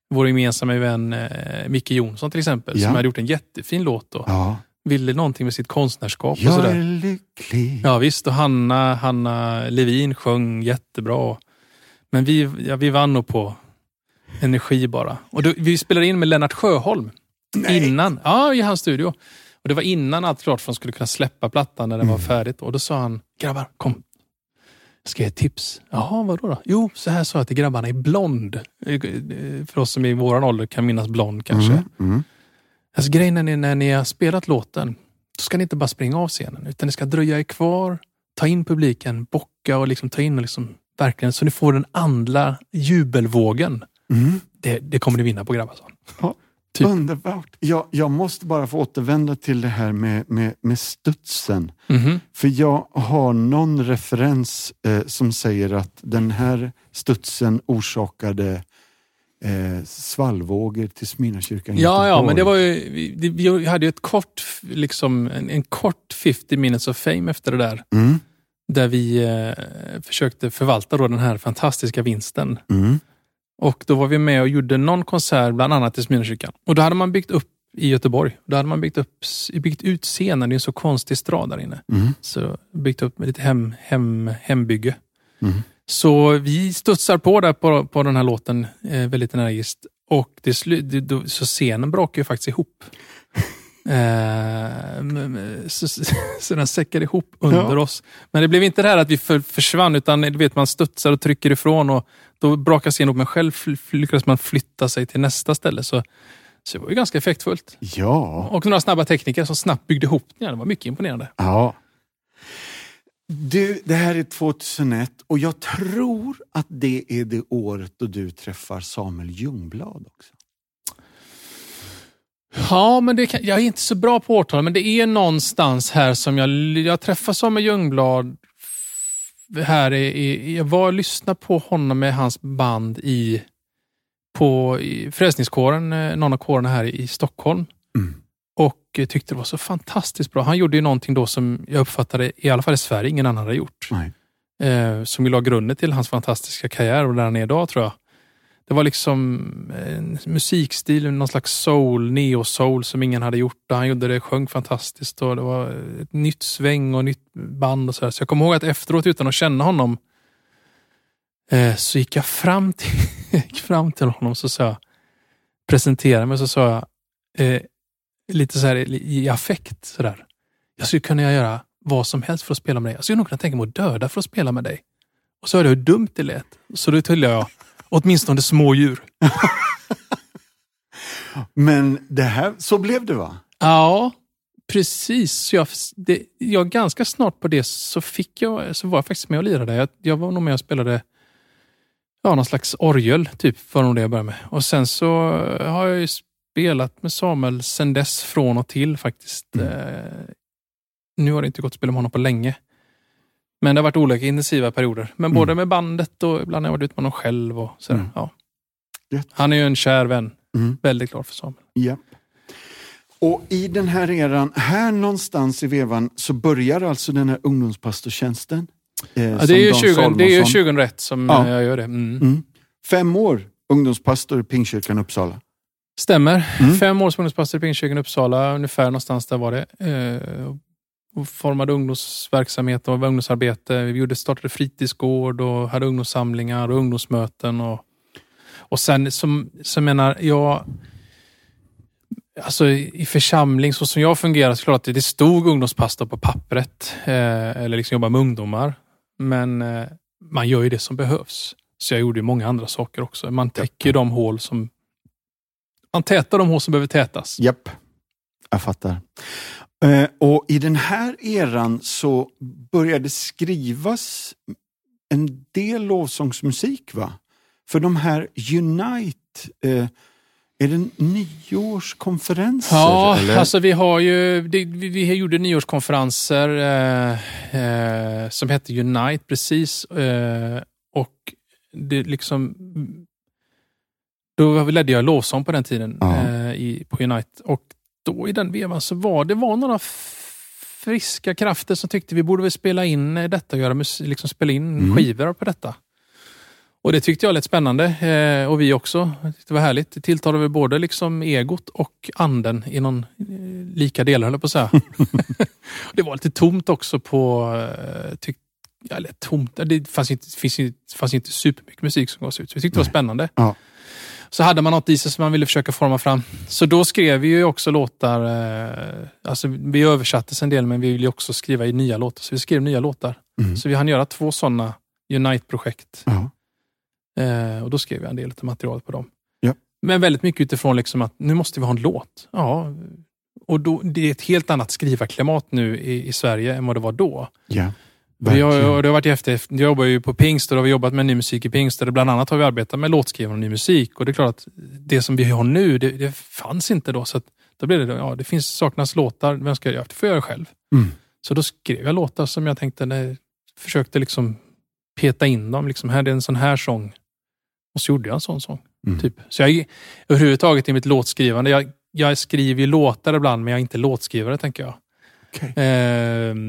Vår gemensamma vän eh, Micke Jonsson till exempel, Ja. som hade gjort en jättefin låt och Ja. Ville någonting med sitt konstnärskap. och Jag är sådär. lycklig. Ja visst, och Hanna, Hanna Levin sjöng jättebra. Men vi, ja, vi vann nog på energi bara. Och då, vi spelade in med Lennart Sjöholm Nej. innan. Ja, i hans studio. Och det var innan allt klart för de skulle kunna släppa plattan när den Mm. var färdigt. Och då sa han, grabbar, kom. Jag ska ge ett tips. Jaha, vadå då? Jo, så här sa jag till grabbarna i Blond. Eh, eh, För oss som är i våran ålder kan minnas Blond kanske. Mm, mm. Alltså grejen är när ni har spelat låten, då ska ni inte bara springa av scenen, utan ni ska dröja er kvar, ta in publiken, bocka och liksom ta in och liksom verkligen så ni får den andra jubelvågen. Mm. Det, det kommer ni vinna på Grabbason. Ja, Typ. Underbart. Jag, jag måste bara få återvända till det här med, med, med studsen. Mhm. För jag har någon referens eh, som säger att den här studsen orsakade eh, svallvågor till Smyrnakyrkan Ja, ja, men det var ju, vi, vi hade ju ett kort, liksom, en, en kort 50 minutes of fame efter det där. Mm, Där vi eh, försökte förvalta då den här fantastiska vinsten. mm, Och då var vi med och gjorde någon konsert, bland annat i Smyrnakyrkan. Och då hade man byggt upp i Göteborg. Då hade man byggt, upp, byggt ut scenen, det är en så konstig strad där inne. mm, Så byggt upp med lite hem, hem, hembygge. mm. Så vi studsar på där på, på den här låten eh, väldigt energiskt. Och det slu, så scenen brakar ju faktiskt ihop. <laughs> Eh, så, så den säckade ihop under Ja. oss. Men det blev inte det här att vi för, försvann, utan du vet, man studsar och trycker ifrån och då brakar scenen ihop. Men själv lyckades man flytta sig till nästa ställe. Så, så det var ju ganska effektfullt. Ja. Och några snabba tekniker som snabbt byggde ihop den. Det var mycket imponerande. ja. Du, det här är 2001 och jag tror att det är det året då du träffar Samuel Ljungblad också. Ja, men det kan, jag är inte så bra på årtal, men det är någonstans här som jag, jag träffade Samuel Ljungblad här i, i, jag var och lyssnade på honom med hans band i, på i Frälsningskåren, eh, någon av kårerna här i Stockholm. Mm. Och eh, tyckte det var så fantastiskt bra. Han gjorde ju någonting då som jag uppfattade, i alla fall i Sverige, ingen annan hade gjort. Eh, som ju la grunden till hans fantastiska karriär och där han är idag tror jag. Det var liksom en musikstil, någon slags soul, neo-soul som ingen hade gjort. Han gjorde det, sjöng fantastiskt och det var ett nytt sväng och nytt band och så här. Så jag kommer ihåg att efteråt utan att känna honom eh, så gick jag fram till, <laughs> fram till honom och så sa jag, presenterade mig och så sa jag eh, lite så här i affekt sådär. Jag skulle kunna göra vad som helst för att spela med dig. Jag skulle nog kunna tänka mig att döda för att spela med dig. Och så hörde jag hur dumt det lät. Så då tillade jag åtminstone små djur. <laughs> Men det här, så blev det va? Ja, precis. Jag, det, jag ganska snart på det så fick jag, så var jag faktiskt med och lirade. Jag, jag var nog med och spelade ja, någon slags orgel, typ, var nog det jag började med. Och sen så har jag ju spelat med Samuel sen dess från och till faktiskt. Eh, nu har det inte gått att spela med honom på länge. Men det har varit olika intensiva perioder. Men Mm. både med bandet och ibland har jag varit ute med honom själv. Och sådär. Mm. Ja. Han är ju en kär vän. Mm. Väldigt glad för Samuel. Ja. Och i den här eran, här någonstans i vevan, så börjar alltså den här ungdomspastortjänsten. Eh, Ja, det, är ju Dan 20, det är ju Salomonsson. 2001 som Ja. eh, jag gör det. Mm. Mm. Fem år ungdomspastor i Pingstkyrkan Uppsala. Stämmer. Mm. Fem år som ungdomspastor i Pingstkyrkan Uppsala, ungefär någonstans där var det. Eh, och formade ungdomsverksamhet och ungdomsarbete. Vi gjorde, startade fritidsgård och hade ungdomssamlingar och ungdomsmöten. Och, och sen, som, som menar, jag... Alltså i församling, så som jag fungerar, så klart att det stod ungdomspastor på pappret. Eh, eller liksom jobba med ungdomar. Men eh, man gör ju det som behövs. Så jag gjorde ju många andra saker också. Man täcker de hål som... Man tätar de hål som behöver tätas. Japp, jag fattar. Eh, och i den här eran så började skrivas en del lovsångsmusik va? För de här Unite, eh, är det nyårskonferenser? Ja, eller? alltså vi har ju, det, vi, vi gjorde nyårskonferenser eh, som hette Unite precis. Och det liksom, då ledde jag lovsång på den tiden eh, i, på Unite. Och då i den vevan så var det var några friska krafter som tyckte vi borde väl spela in eh, detta och göra liksom spela in Mm. skivor på detta. Och det tyckte jag lät spännande eh, och vi också. Det var härligt. Det tilltalade både liksom egot och anden i någon eh, lika delar, höll på att säga. <laughs> det var lite tomt också på... Eh, tyck, ja, eller tomt, det fanns inte, finns inte, fanns inte supermycket musik som gavs ut. Så vi tyckte det var spännande. Ja. Så hade man något i sig som man ville försöka forma fram. Så då skrev vi ju också låtar. Eh, alltså vi översattes en del men vi ville också skriva i nya låtar. Så vi skrev nya låtar. Mm. Så vi hann göra två sådana Unite-projekt. Eh, och då skrev jag en del av materialet på dem. Ja. Men väldigt mycket utifrån liksom att nu måste vi ha en låt. Ja, och då, det är ett helt annat skrivarklimat nu i, i Sverige än vad det var då. Ja. Vi har, det har varit efter, jag jobbar ju på Pingst och då har vi jobbat med ny musik i Pingst. Och bland annat har vi arbetat med låtskrivande och ny musik. Och det är klart att det som vi har nu, det, det fanns inte då. Så att, då blev det, ja det finns saknas låtar, vem ska jag göra? Det får jag göra själv. Mm. Så då skrev jag låtar som jag tänkte, nej, försökte liksom peta in dem. Liksom, här är en sån här sång. Och så gjorde jag en sån sång. Mm. Typ. Så jag överhuvudtaget i mitt låtskrivande, jag, jag skriver ju låtar ibland men jag är inte låtskrivare tänker jag. Okej. Eh,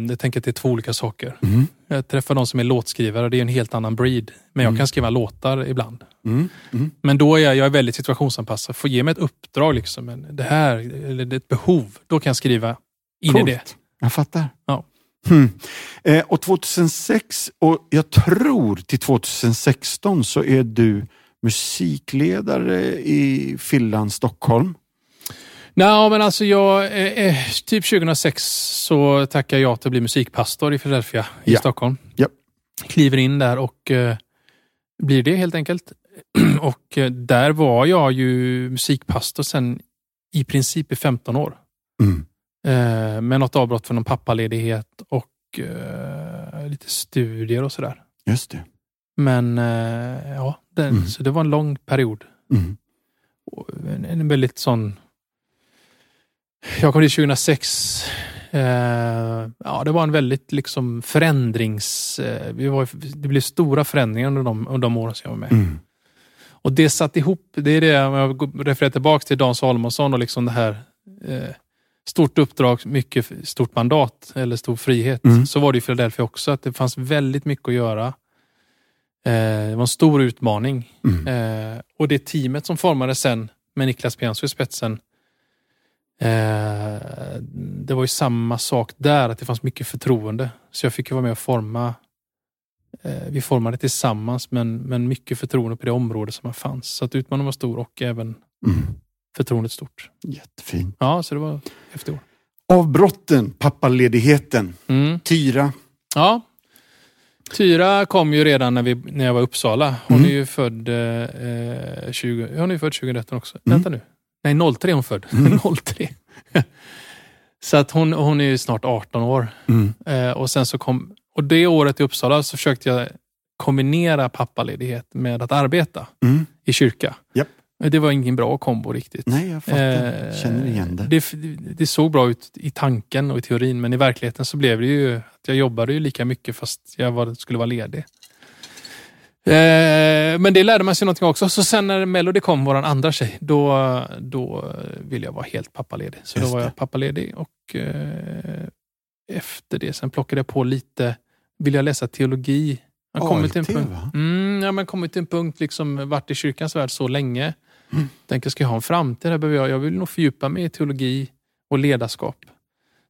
jag tänker att det är två olika saker. Mm. Jag träffar de som är låtskrivare, det är en helt annan breed. Men jag Mm. kan skriva låtar ibland. Mm. Mm. Men då är jag, jag är väldigt situationsanpassad. Får ge mig ett uppdrag, liksom, en- det här, eller ett behov. Då kan jag skriva in i Coolt. det. Jag fattar. Ja. Hmm. Eh, och 2006 och jag tror till 2016 så är du musikledare i Finland, Stockholm. Nej, men alltså jag, eh, eh, typ 2006 så tackade jag till att bli musikpastor i Philadelphia i Ja. Stockholm. Ja. Kliver in där och eh, blir det helt enkelt. <clears throat> och eh, där var jag ju musikpastor sen i princip i 15 år. Mm. Eh, med något avbrott för någon pappaledighet och eh, lite studier och sådär. Just det. Men ja, den, Mm. så det var en lång period. Mm. En väldigt sån... Jag kom dit 2006. Eh, ja, det var en väldigt liksom förändrings... Eh, vi var, det blev stora förändringar under de, under de åren som jag var med. Mm. Och det satt ihop, det är det om jag refererar tillbaka till Dan Salomonsson och liksom det här eh, stort uppdrag, mycket stort mandat eller stor frihet. Mm. Så var det i Philadelphia också, att det fanns väldigt mycket att göra. Det var en stor utmaning. Mm. Och det teamet som formades sen med Niklas Pianso i spetsen. Eh, det var ju samma sak där, att det fanns mycket förtroende. Så jag fick ju vara med och forma. Eh, vi formade tillsammans, men, men mycket förtroende på det område som fanns. Så att utmaningen var stor och även Mm. förtroendet stort. Jättefin. Ja, så det var efter år. Avbrotten, pappaledigheten, Mm. Tyra. Ja. Tyra kom ju redan när, vi, när jag var i Uppsala. Hon Mm. är ju född eh, 20, hon är född 2013 också. Mm. Vänta nu. Nej, 03 är hon född. Mm. <laughs> 03. <laughs> så att hon, hon är ju snart 18 år. Mm. Eh, och sen så kom, och det året i Uppsala så försökte jag kombinera pappaledighet med att arbeta Mm. i kyrka. Japp. Det var ingen bra kombo riktigt. Nej, jag fattar. Eh, Känner igen det. det. Det såg bra ut i tanken och i teorin, men i verkligheten så blev det ju att jag jobbade ju lika mycket fast jag var, skulle vara ledig. Eh, men det lärde man sig någonting också. Så sen när Melody kom, vår andra tjej, då, då ville jag vara helt pappaledig. Så Just då var det. jag pappaledig och eh, efter det sen plockade jag på lite, ville jag läsa teologi. Har kommit till en punkt, mm, ja, men kommit till en punkt, liksom varit i kyrkans värld så länge. Mm. Tänker, ska jag ha en framtid? Här behöver jag, jag vill nog fördjupa mig i teologi och ledarskap.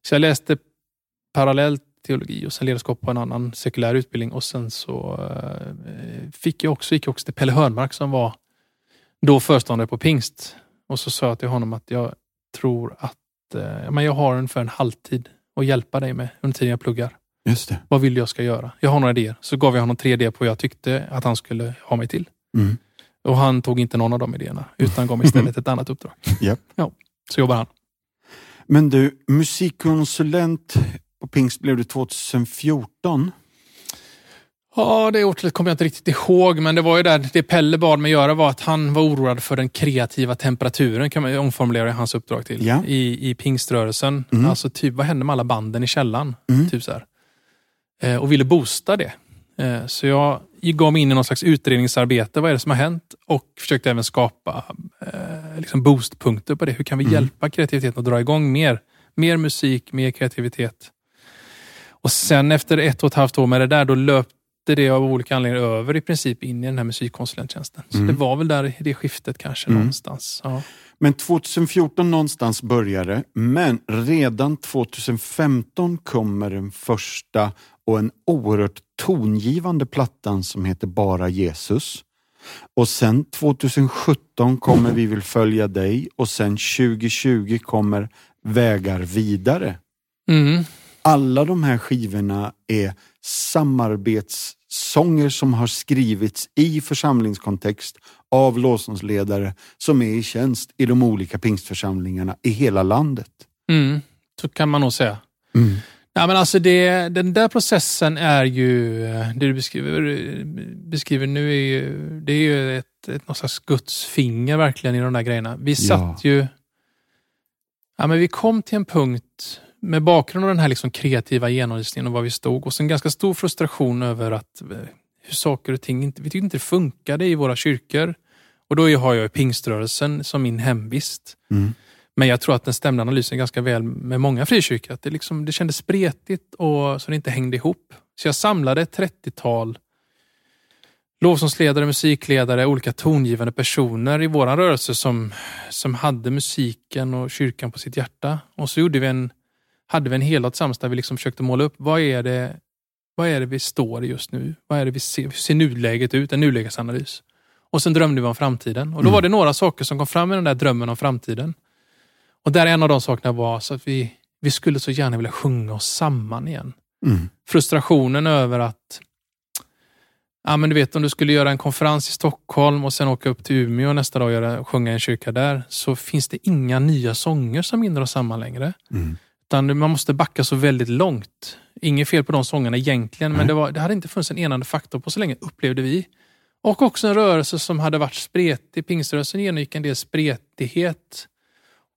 Så jag läste parallellt teologi och sen ledarskap på en annan sekulär utbildning och sen så eh, fick jag också, gick jag också till Pelle Hörnmark som var då föreståndare på pingst. Och så sa jag till honom att jag tror att eh, men jag har ungefär en halvtid att hjälpa dig med under tiden jag pluggar. Just det. Vad vill jag ska göra? Jag har några idéer. Så gav jag honom tre idéer på vad jag tyckte att han skulle ha mig till. Mm. Och han tog inte någon av de idéerna utan gav mig istället ett annat uppdrag. <laughs> Japp. Ja, så jobbar han. Men du, musikkonsulent på Pingst blev du 2014. Ja, det årtalet kommer jag inte riktigt ihåg, men det var ju där det Pelle bad mig göra var att han var oroad för den kreativa temperaturen, kan man omformulera hans uppdrag till, Ja. i, i pingströrelsen. Mm. Alltså typ, vad hände med alla banden i källaren? Mm. Typ så här. Eh, och ville boosta det. Eh, så jag gav mig in i någon slags utredningsarbete, vad är det som har hänt? Och försökte även skapa eh, liksom boostpunkter på det. Hur kan vi Mm. hjälpa kreativiteten att dra igång mer? Mer musik, mer kreativitet. Och sen efter ett och ett halvt år med det där, då löpte det av olika anledningar över i princip in i den här musikkonsulenttjänsten. Så Mm. det var väl där i det skiftet kanske Mm. någonstans. Ja. Men 2014 någonstans började men redan 2015 kommer den första och en oerhört tongivande plattan som heter Bara Jesus. Och sen 2017 kommer Vi vill följa dig och sen 2020 kommer Vägar vidare. Mm. Alla de här skivorna är samarbetssånger som har skrivits i församlingskontext av lovsångsledare som är i tjänst i de olika pingstförsamlingarna i hela landet. Mm. Så kan man nog säga. Ja, men alltså det, den där processen är ju, det du beskriver, beskriver nu är ju, det är ju ett, ett något slags Guds finger verkligen i de där grejerna. Vi satt ja. ju, ja men vi kom till en punkt med bakgrund av den här liksom kreativa genomlysningen och var vi stod och sen ganska stor frustration över att eh, hur saker och ting inte, vi tyckte inte det funkade i våra kyrkor. Och då har jag pingströrelsen som min hemvist. Mm. Men jag tror att den stämde analysen ganska väl med många frikyrkor. det, liksom, det kändes spretigt och så det inte hängde ihop. Så jag samlade ett 30-tal lovsångsledare, musikledare, olika tongivande personer i vår rörelse som, som hade musiken och kyrkan på sitt hjärta. Och så gjorde vi en, hade vi en helhet tillsammans där vi liksom försökte måla upp vad är, det, vad är det vi står i just nu? Vad är det vi ser, hur ser nuläget ut? En nulägesanalys. Och sen drömde vi om framtiden. Och då mm. var det några saker som kom fram i den där drömmen om framtiden. Och där en av de sakerna var så att vi, vi skulle så gärna vilja sjunga oss samman igen. Mm. Frustrationen över att Ja, men du vet om du skulle göra en konferens i Stockholm och sen åka upp till Umeå nästa dag och göra, sjunga en kyrka där, så finns det inga nya sånger som binder oss samman längre. Mm. Utan man måste backa så väldigt långt. Inget fel på de sångerna egentligen, mm. men det, var, det hade inte funnits en enande faktor på så länge, upplevde vi. Och också en rörelse som hade varit spretig. Pingströrelsen genomgick en del spretighet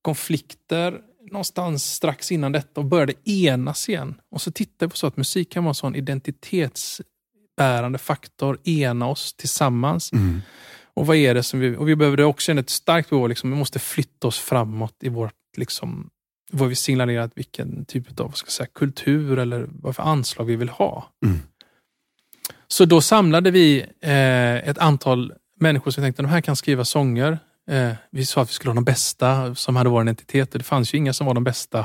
konflikter någonstans strax innan detta och började enas igen. Och så tittar vi på så att musik kan vara en sån identitetsbärande faktor, ena oss tillsammans. Mm. Och vad är det som vi, och vi behöver också ett starkt behov, liksom, vi måste flytta oss framåt i vårt, liksom, vad vi signalerar vilken typ av ska säga, kultur eller vad för anslag vi vill ha. Mm. Så då samlade vi eh, ett antal människor som tänkte de här kan skriva sånger Eh, vi sa att vi skulle ha de bästa som hade vår identitet och det fanns ju inga som var de bästa.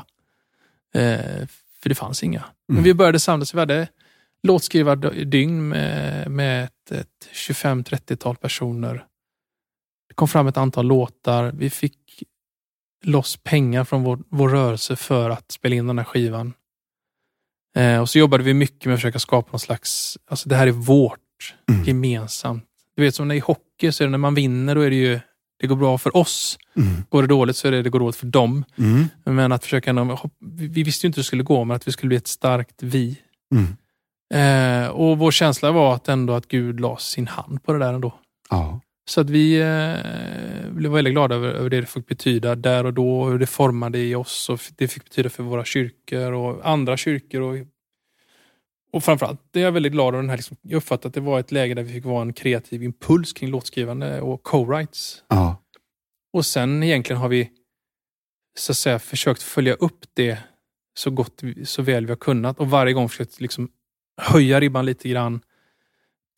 Eh, för det fanns inga. Mm. Men vi började samlas. Vi hade låtskrivar-dygn med, med ett, ett 25-30-tal personer. Det kom fram ett antal låtar. Vi fick loss pengar från vår, vår rörelse för att spela in den här skivan. Eh, och så jobbade vi mycket med att försöka skapa någon slags, alltså det här är vårt, mm. gemensamt. Du vet som när i hockey, så är det när man vinner, då är det ju det går bra för oss. Mm. Går det dåligt så är det det går dåligt för dem. Mm. Men att försöka, vi visste ju inte hur det skulle gå, men att vi skulle bli ett starkt vi. Mm. Eh, och vår känsla var att ändå att Gud la sin hand på det där ändå. Ja. Så att vi eh, blev väldigt glada över, över det det fick betyda där och då, hur det formade i oss och det fick betyda för våra kyrkor och andra kyrkor och och framförallt det är jag väldigt glad över. Den här, liksom, jag uppfattade att det var ett läge där vi fick vara en kreativ impuls kring låtskrivande och co-writes. Ja. Och sen egentligen har vi så att säga försökt följa upp det så gott, så väl vi har kunnat och varje gång försökt liksom höja ribban lite grann.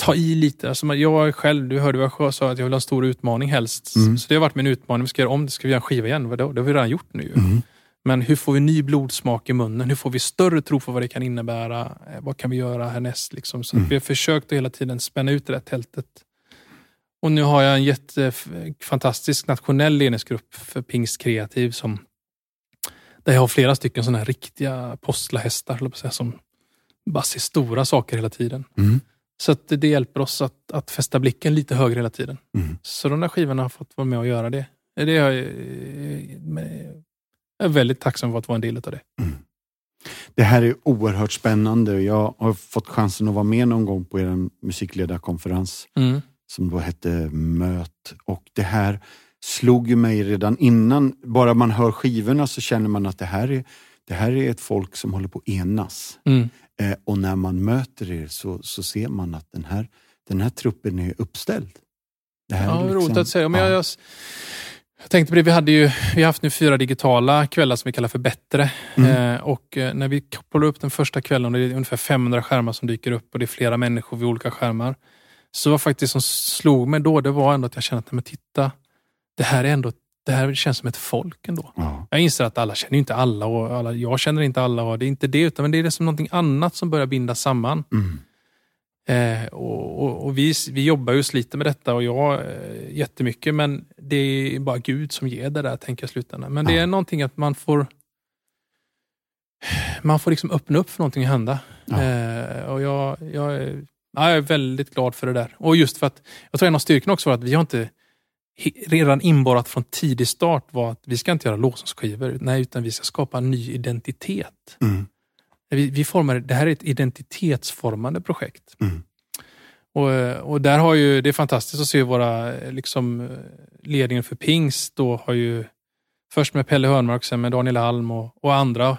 Ta i lite. Alltså jag själv, du hörde vad jag sa, att jag vill ha en stor utmaning helst. Mm. Så det har varit min utmaning. Vi ska göra om det, ska vi göra en skiva igen? Det har vi redan gjort nu. Mm. Men hur får vi ny blodsmak i munnen? Hur får vi större tro på vad det kan innebära? Eh, vad kan vi göra härnäst? Liksom? Så mm. Vi har försökt att hela tiden spänna ut det där tältet. Och nu har jag en jättefantastisk nationell ledningsgrupp för Pingst Kreativ som där jag har flera stycken sådana här riktiga apostlahästar som bara ser stora saker hela tiden. Mm. Så det hjälper oss att, att fästa blicken lite högre hela tiden. Mm. Så de där skivorna har fått vara med och göra det. Det är jag jag är väldigt tacksam för att vara en del av det. Mm. Det här är oerhört spännande. Jag har fått chansen att vara med någon gång på er musikledarkonferens mm. som då hette Möt. Och det här slog mig redan innan. Bara man hör skivorna så känner man att det här är, det här är ett folk som håller på att enas. Mm. Eh, och när man möter er så, så ser man att den här, den här truppen är uppställd. Det här ja, är liksom, roligt att säga. Men jag, jag, jag tänkte på det, vi hade ju vi har haft nu fyra digitala kvällar som vi kallar för Bättre. Mm. Eh, och eh, när vi kopplar upp den första kvällen, det är ungefär 500 skärmar som dyker upp och det är flera människor vid olika skärmar. Så var faktiskt som slog mig då, det var ändå att jag kände att, men titta, det här är ändå det här känns som ett folk ändå. Ja. Jag inser att alla känner inte alla och alla, jag känner inte alla och det är inte det, utan det är som någonting annat som börjar binda samman. Mm. Eh, och, och, och, vi, vi jobbar ju och sliter med detta och jag eh, jättemycket men det är bara Gud som ger det där tänker jag i slutändan. Men det är någonting att man får man får liksom öppna upp för någonting att hända. Ja. Eh, och jag, jag, är, jag är väldigt glad för det där. Och just för att, jag tror en av styrkorna också var att vi har inte redan inborrat från tidig start var att vi ska inte göra låtsasskivor, nej utan vi ska skapa en ny identitet. Mm. Vi, vi formar, det här är ett identitetsformande projekt. Mm. Och, och där har ju, det är fantastiskt att se våra liksom, ledningen för Pingst då har ju först med Pelle Hörnmark, sen med Daniel Alm och, och andra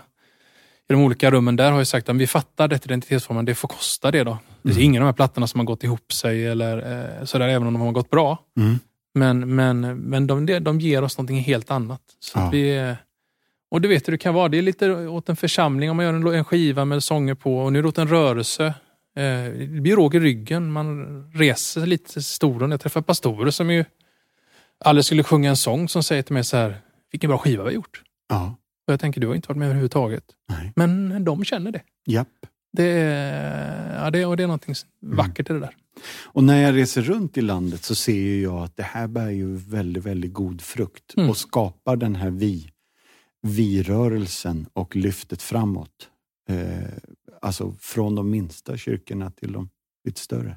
i de olika rummen där har ju sagt att vi fattar det identitetsformen, det får kosta det då. Det är Mm. ingen av de här plattorna som har gått ihop sig eller eh, sådär, även om de har gått bra. Mm. Men, men, men de, de ger oss någonting helt annat. Så Ja. vi, och du vet hur det kan vara. Det är lite åt en församling om man gör en, en skiva med sånger på och nu är det åt en rörelse. Eh, det blir råg i ryggen. Man reser lite stolen. Jag träffar pastorer som ju aldrig skulle sjunga en sång som säger till mig så här, vilken bra skiva vi har gjort. Ja. Och jag tänker, du har inte varit med överhuvudtaget. Nej. Men de känner det. Japp. Det är, ja, det, och det är någonting vackert i det där. Och när jag reser runt i landet så ser jag att det här bär ju väldigt, väldigt god frukt Mm. och skapar den här vi, vi-rörelsen och lyftet framåt. Eh, alltså från de minsta kyrkorna till de lite större.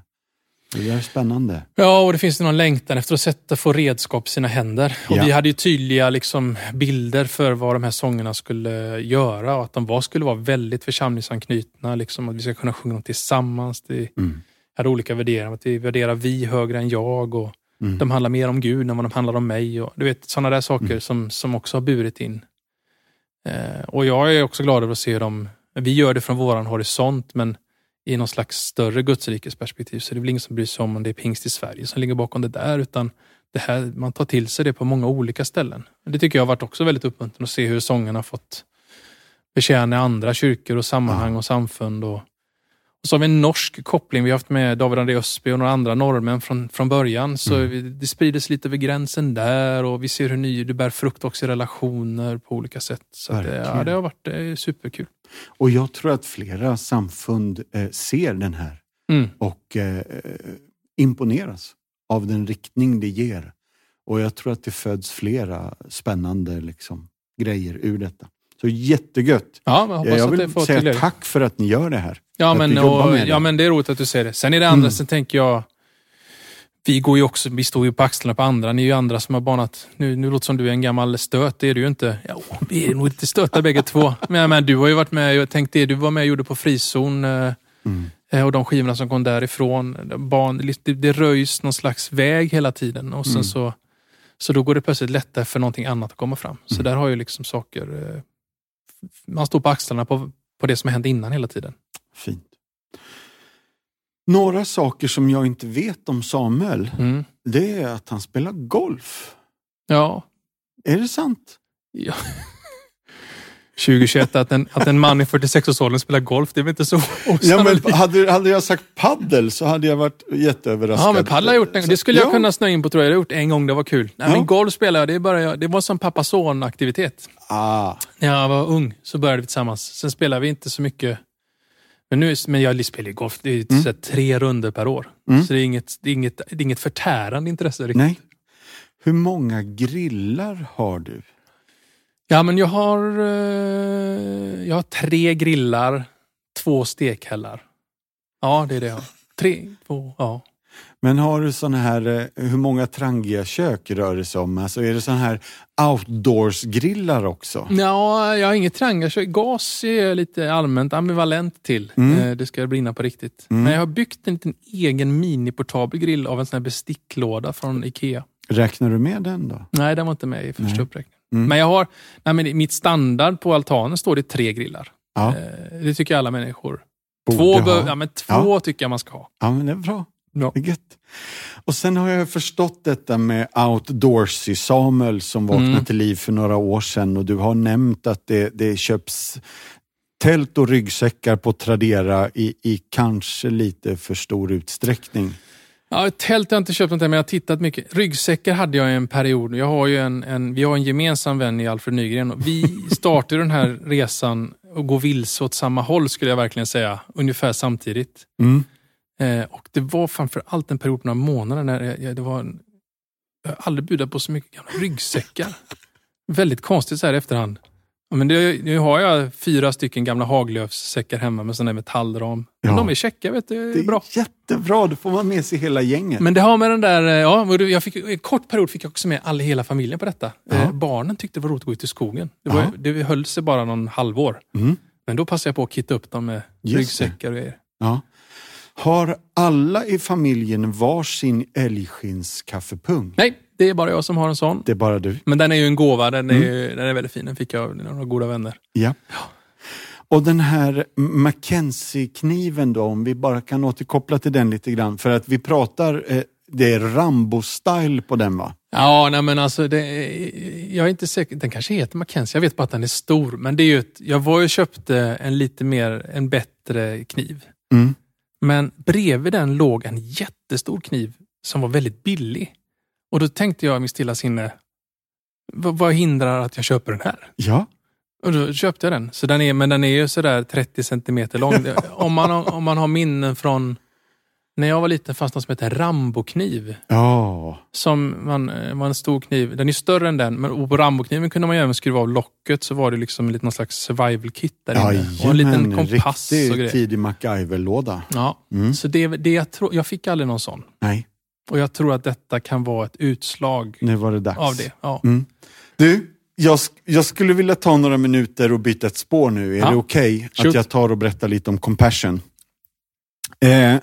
Det är spännande. Ja, och det finns någon längtan efter att sätta, få redskap i sina händer. Och Ja. Vi hade ju tydliga liksom, bilder för vad de här sångerna skulle göra och att de var, skulle vara väldigt församlingsanknutna. Liksom, att vi ska kunna sjunga dem tillsammans. Det Mm. hade olika värderingar. Att vi värderar vi högre än jag och Mm. de handlar mer om Gud än vad de handlar om mig. Och, du vet, sådana där saker Mm. som, som också har burit in. Eh, och jag är också glad över att se hur de, vi gör det från våran horisont, men i någon slags större gudsrikesperspektiv så är det väl ingen som bryr sig om om det är pingst i Sverige som ligger bakom det där, utan det här, man tar till sig det på många olika ställen. Det tycker jag har varit också väldigt uppmuntrande att se hur sångerna har fått betjäna andra kyrkor och sammanhang och samfund. Och, och så har vi en norsk koppling. Vi har haft med David André Ösby och några andra norrmän från, från början. Så Mm. vi, det sprider sig lite över gränsen där och vi ser hur ny, det bär frukt också i relationer på olika sätt. Så det, ja, det har varit det superkul. Och jag tror att flera samfund eh, ser den här Mm. och eh, imponeras av den riktning det ger. Och jag tror att det föds flera spännande liksom, grejer ur detta. Så jättegött! Ja, jag Jag vill säga tack för att ni gör det här. Ja att men, och, ja, men det är roligt att du säger det. Sen är det andra, Mm. sen tänker jag, vi går ju också, vi står ju på axlarna på andra. Ni är ju andra som har banat, nu, nu låter det som du är en gammal stöt, det är du ju inte. Ja, vi är nog lite stötar bägge två. <laughs> Men, men du har ju varit med, jag tänkte det du var med och gjorde på frizon eh, Mm. eh, och de skivorna som kom därifrån. Ban, det, det röjs någon slags väg hela tiden och sen Mm. så, så då går det plötsligt lättare för någonting annat att komma fram. Så Mm. där har ju liksom saker, eh, man står på axlarna på, på det som har hänt innan hela tiden. Fint. Några saker som jag inte vet om Samuel, Mm. det är att han spelar golf. Ja, Är det sant? Ja. <laughs> 2021, att en, att en man i 46-årsåldern spelar golf, det är väl inte så Ja, men hade, hade jag sagt paddel så hade jag varit jätteöverraskad. Ja, men paddel har jag gjort en, Det skulle jag Ja. kunna snöa in på tror jag. Det har jag gjort en gång, det var kul. Nej, Ja. men golf spelar jag, det, bara, jag- det var som pappa-son-aktivitet. Ah, När jag var ung så började vi tillsammans. Sen spelade vi inte så mycket. Men, nu, men jag spelar ju golf, det är Mm. så tre runder per år. Mm. Så det är, inget, det, är inget, det är inget förtärande intresse riktigt. nej. Hur många grillar har du? Ja, men jag har, eh, jag har tre grillar, två stekhällar. Ja, det är det jag har. Tre, två, ja. Men har du såna här, eh, hur många Trangia-kök rör det sig om? Alltså är det såna här outdoors-grillar också? Ja, jag har inget tranga. Gas är jag lite allmänt ambivalent till. Mm. Eh, Det ska brinna på riktigt. Mm. Men jag har byggt en liten egen miniportabel grill av en sån här besticklåda från Ikea. Räknar du med den då? Nej, den var inte med i första uppräkningen. Mm. Men jag har, nej, men mitt standard på altanen står det tre grillar. Ja, Eh, Det tycker alla människor. borde Två, ja, men två tycker jag man ska ha. Ja, men det är bra. Ja. Gött. Och sen har jag förstått detta med outdoorsy Samuel som vaknade Mm. till liv för några år sedan och du har nämnt att det, det köps tält och ryggsäckar på Tradera i, i kanske lite för stor utsträckning. Ja, ett tält har jag inte köpt något, men jag har tittat mycket. Ryggsäckar hade jag en period. Jag har ju en, en, vi har en gemensam vän i Alfred Nygren. och Vi <laughs> startade den här resan och gå vilse åt samma håll skulle jag verkligen säga. Ungefär samtidigt. Mm. Eh, och det var framför allt en period på några månader när jag, jag, det var en, jag har aldrig budat på så mycket gamla ryggsäckar. <laughs> Väldigt konstigt så här i efterhand. Men det, nu har jag fyra stycken gamla Haglöfssäckar hemma med sån metallram. Men Ja. de är checka, vet du. Det är bra. jättebra, då får man med sig hela gänget. Men det har med den där, eh, ja, jag fick, en kort period fick jag också med alla, hela familjen på detta. Eh, barnen tyckte det var roligt att gå ut i skogen. Det, var, Ja. det höll sig bara någon halvår. Mm. Men då passar jag på att kitta upp dem med Just ryggsäckar och grejer. Ja. Har alla i familjen varsin älgskinnskaffepung? Nej, det är bara jag som har en sån. Det är bara du? Men den är ju en gåva. Den är, Mm. ju- den är väldigt fin. Den fick jag av några goda vänner. Ja. Och den här Mackenzie-kniven då, om vi bara kan återkoppla till den lite grann. För att vi pratar, eh, det är Rambo-style på den va? Ja, nej men alltså, det, jag är inte säker. Den kanske heter Mackenzie. Jag vet bara att den är stor. Men det är ju ett, jag var ju och köpte en lite mer, en bättre kniv. Mm. Men bredvid den låg en jättestor kniv som var väldigt billig. Och då tänkte jag i mitt stilla sinne, vad, hindrar att jag köper den här? Ja. Och då köpte jag den. Så den är, men den är ju sådär 30 centimeter lång. <laughs> Om, man, om man har minnen från när jag var liten fanns det något som hette Rambokniv. Ja. Som man, eh, var en stor kniv. Den är större än den, men på Rambokniven kunde man även skruva av locket så var det liksom lite någon slags survival kit där inne. Och en liten kompass och grejer. tidig MacGyver-låda. Ja, Mm. så det, det jag, tror, jag fick aldrig någon sån. Nej, Och jag tror att detta kan vara ett utslag nu var det dags. av det. Ja. Mm. Du, jag, jag skulle vilja ta några minuter och byta ett spår nu. Är Ja. det okej att Shoot. jag tar och berättar lite om compassion? Eh,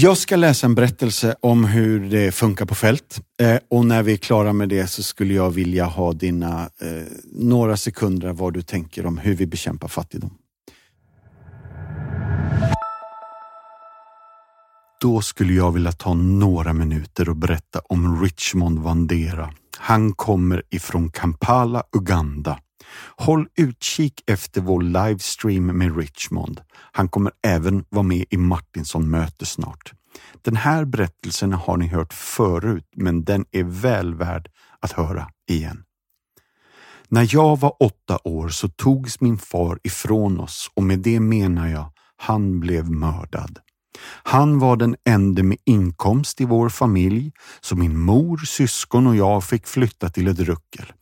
jag ska läsa en berättelse om hur det funkar på fält. Eh, och när vi är klara med det så skulle jag vilja ha dina eh, några sekunder vad du tänker om hur vi bekämpar fattigdom. Då skulle jag vilja ta några minuter och berätta om Richmond Vandera. Han kommer ifrån Kampala, Uganda. Håll utkik efter vår livestream med Richmond. Han kommer även vara med i Martinsson möte snart. Den här berättelsen har ni hört förut, men den är väl värd att höra igen. När jag var åtta år så togs min far ifrån oss och med det menar jag, han blev mördad. Han var den enda med inkomst i vår familj, så min mor, syskon och jag fick flytta till ett ruckel.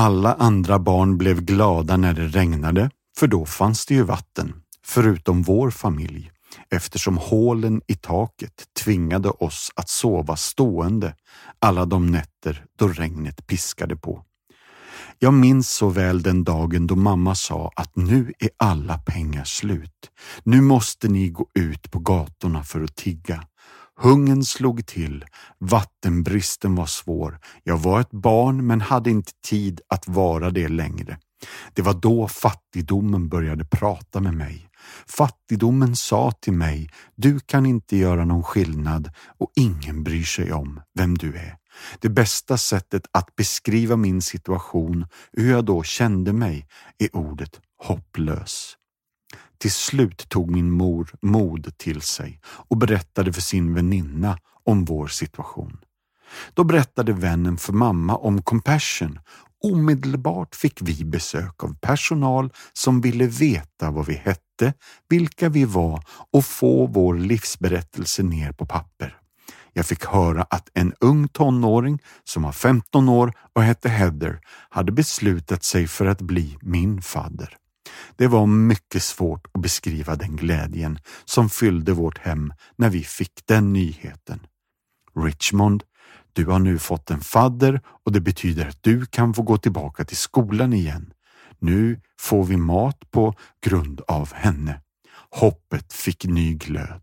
Alla andra barn blev glada när det regnade, för då fanns det ju vatten, förutom vår familj, eftersom hålen i taket tvingade oss att sova stående alla de nätter då regnet piskade på. Jag minns så väl den dagen då mamma sa att nu är alla pengar slut. Nu måste ni gå ut på gatorna för att tigga. Hungern slog till, vattenbristen var svår. Jag var ett barn men hade inte tid att vara det längre. Det var då fattigdomen började prata med mig. Fattigdomen sa till mig, du kan inte göra någon skillnad och ingen bryr sig om vem du är. Det bästa sättet att beskriva min situation, hur jag då kände mig, är ordet hopplös. Till slut tog min mor mod till sig och berättade för sin väninna om vår situation. Då berättade vännen för mamma om Compassion. Omedelbart fick vi besök av personal som ville veta vad vi hette, vilka vi var och få vår livsberättelse ner på papper. Jag fick höra att en ung tonåring som var 15 år och hette Heather hade beslutat sig för att bli min fadder. Det var mycket svårt att beskriva den glädjen som fyllde vårt hem när vi fick den nyheten. Richmond, du har nu fått en fadder och det betyder att du kan få gå tillbaka till skolan igen. Nu får vi mat på grund av henne. Hoppet fick ny glöd.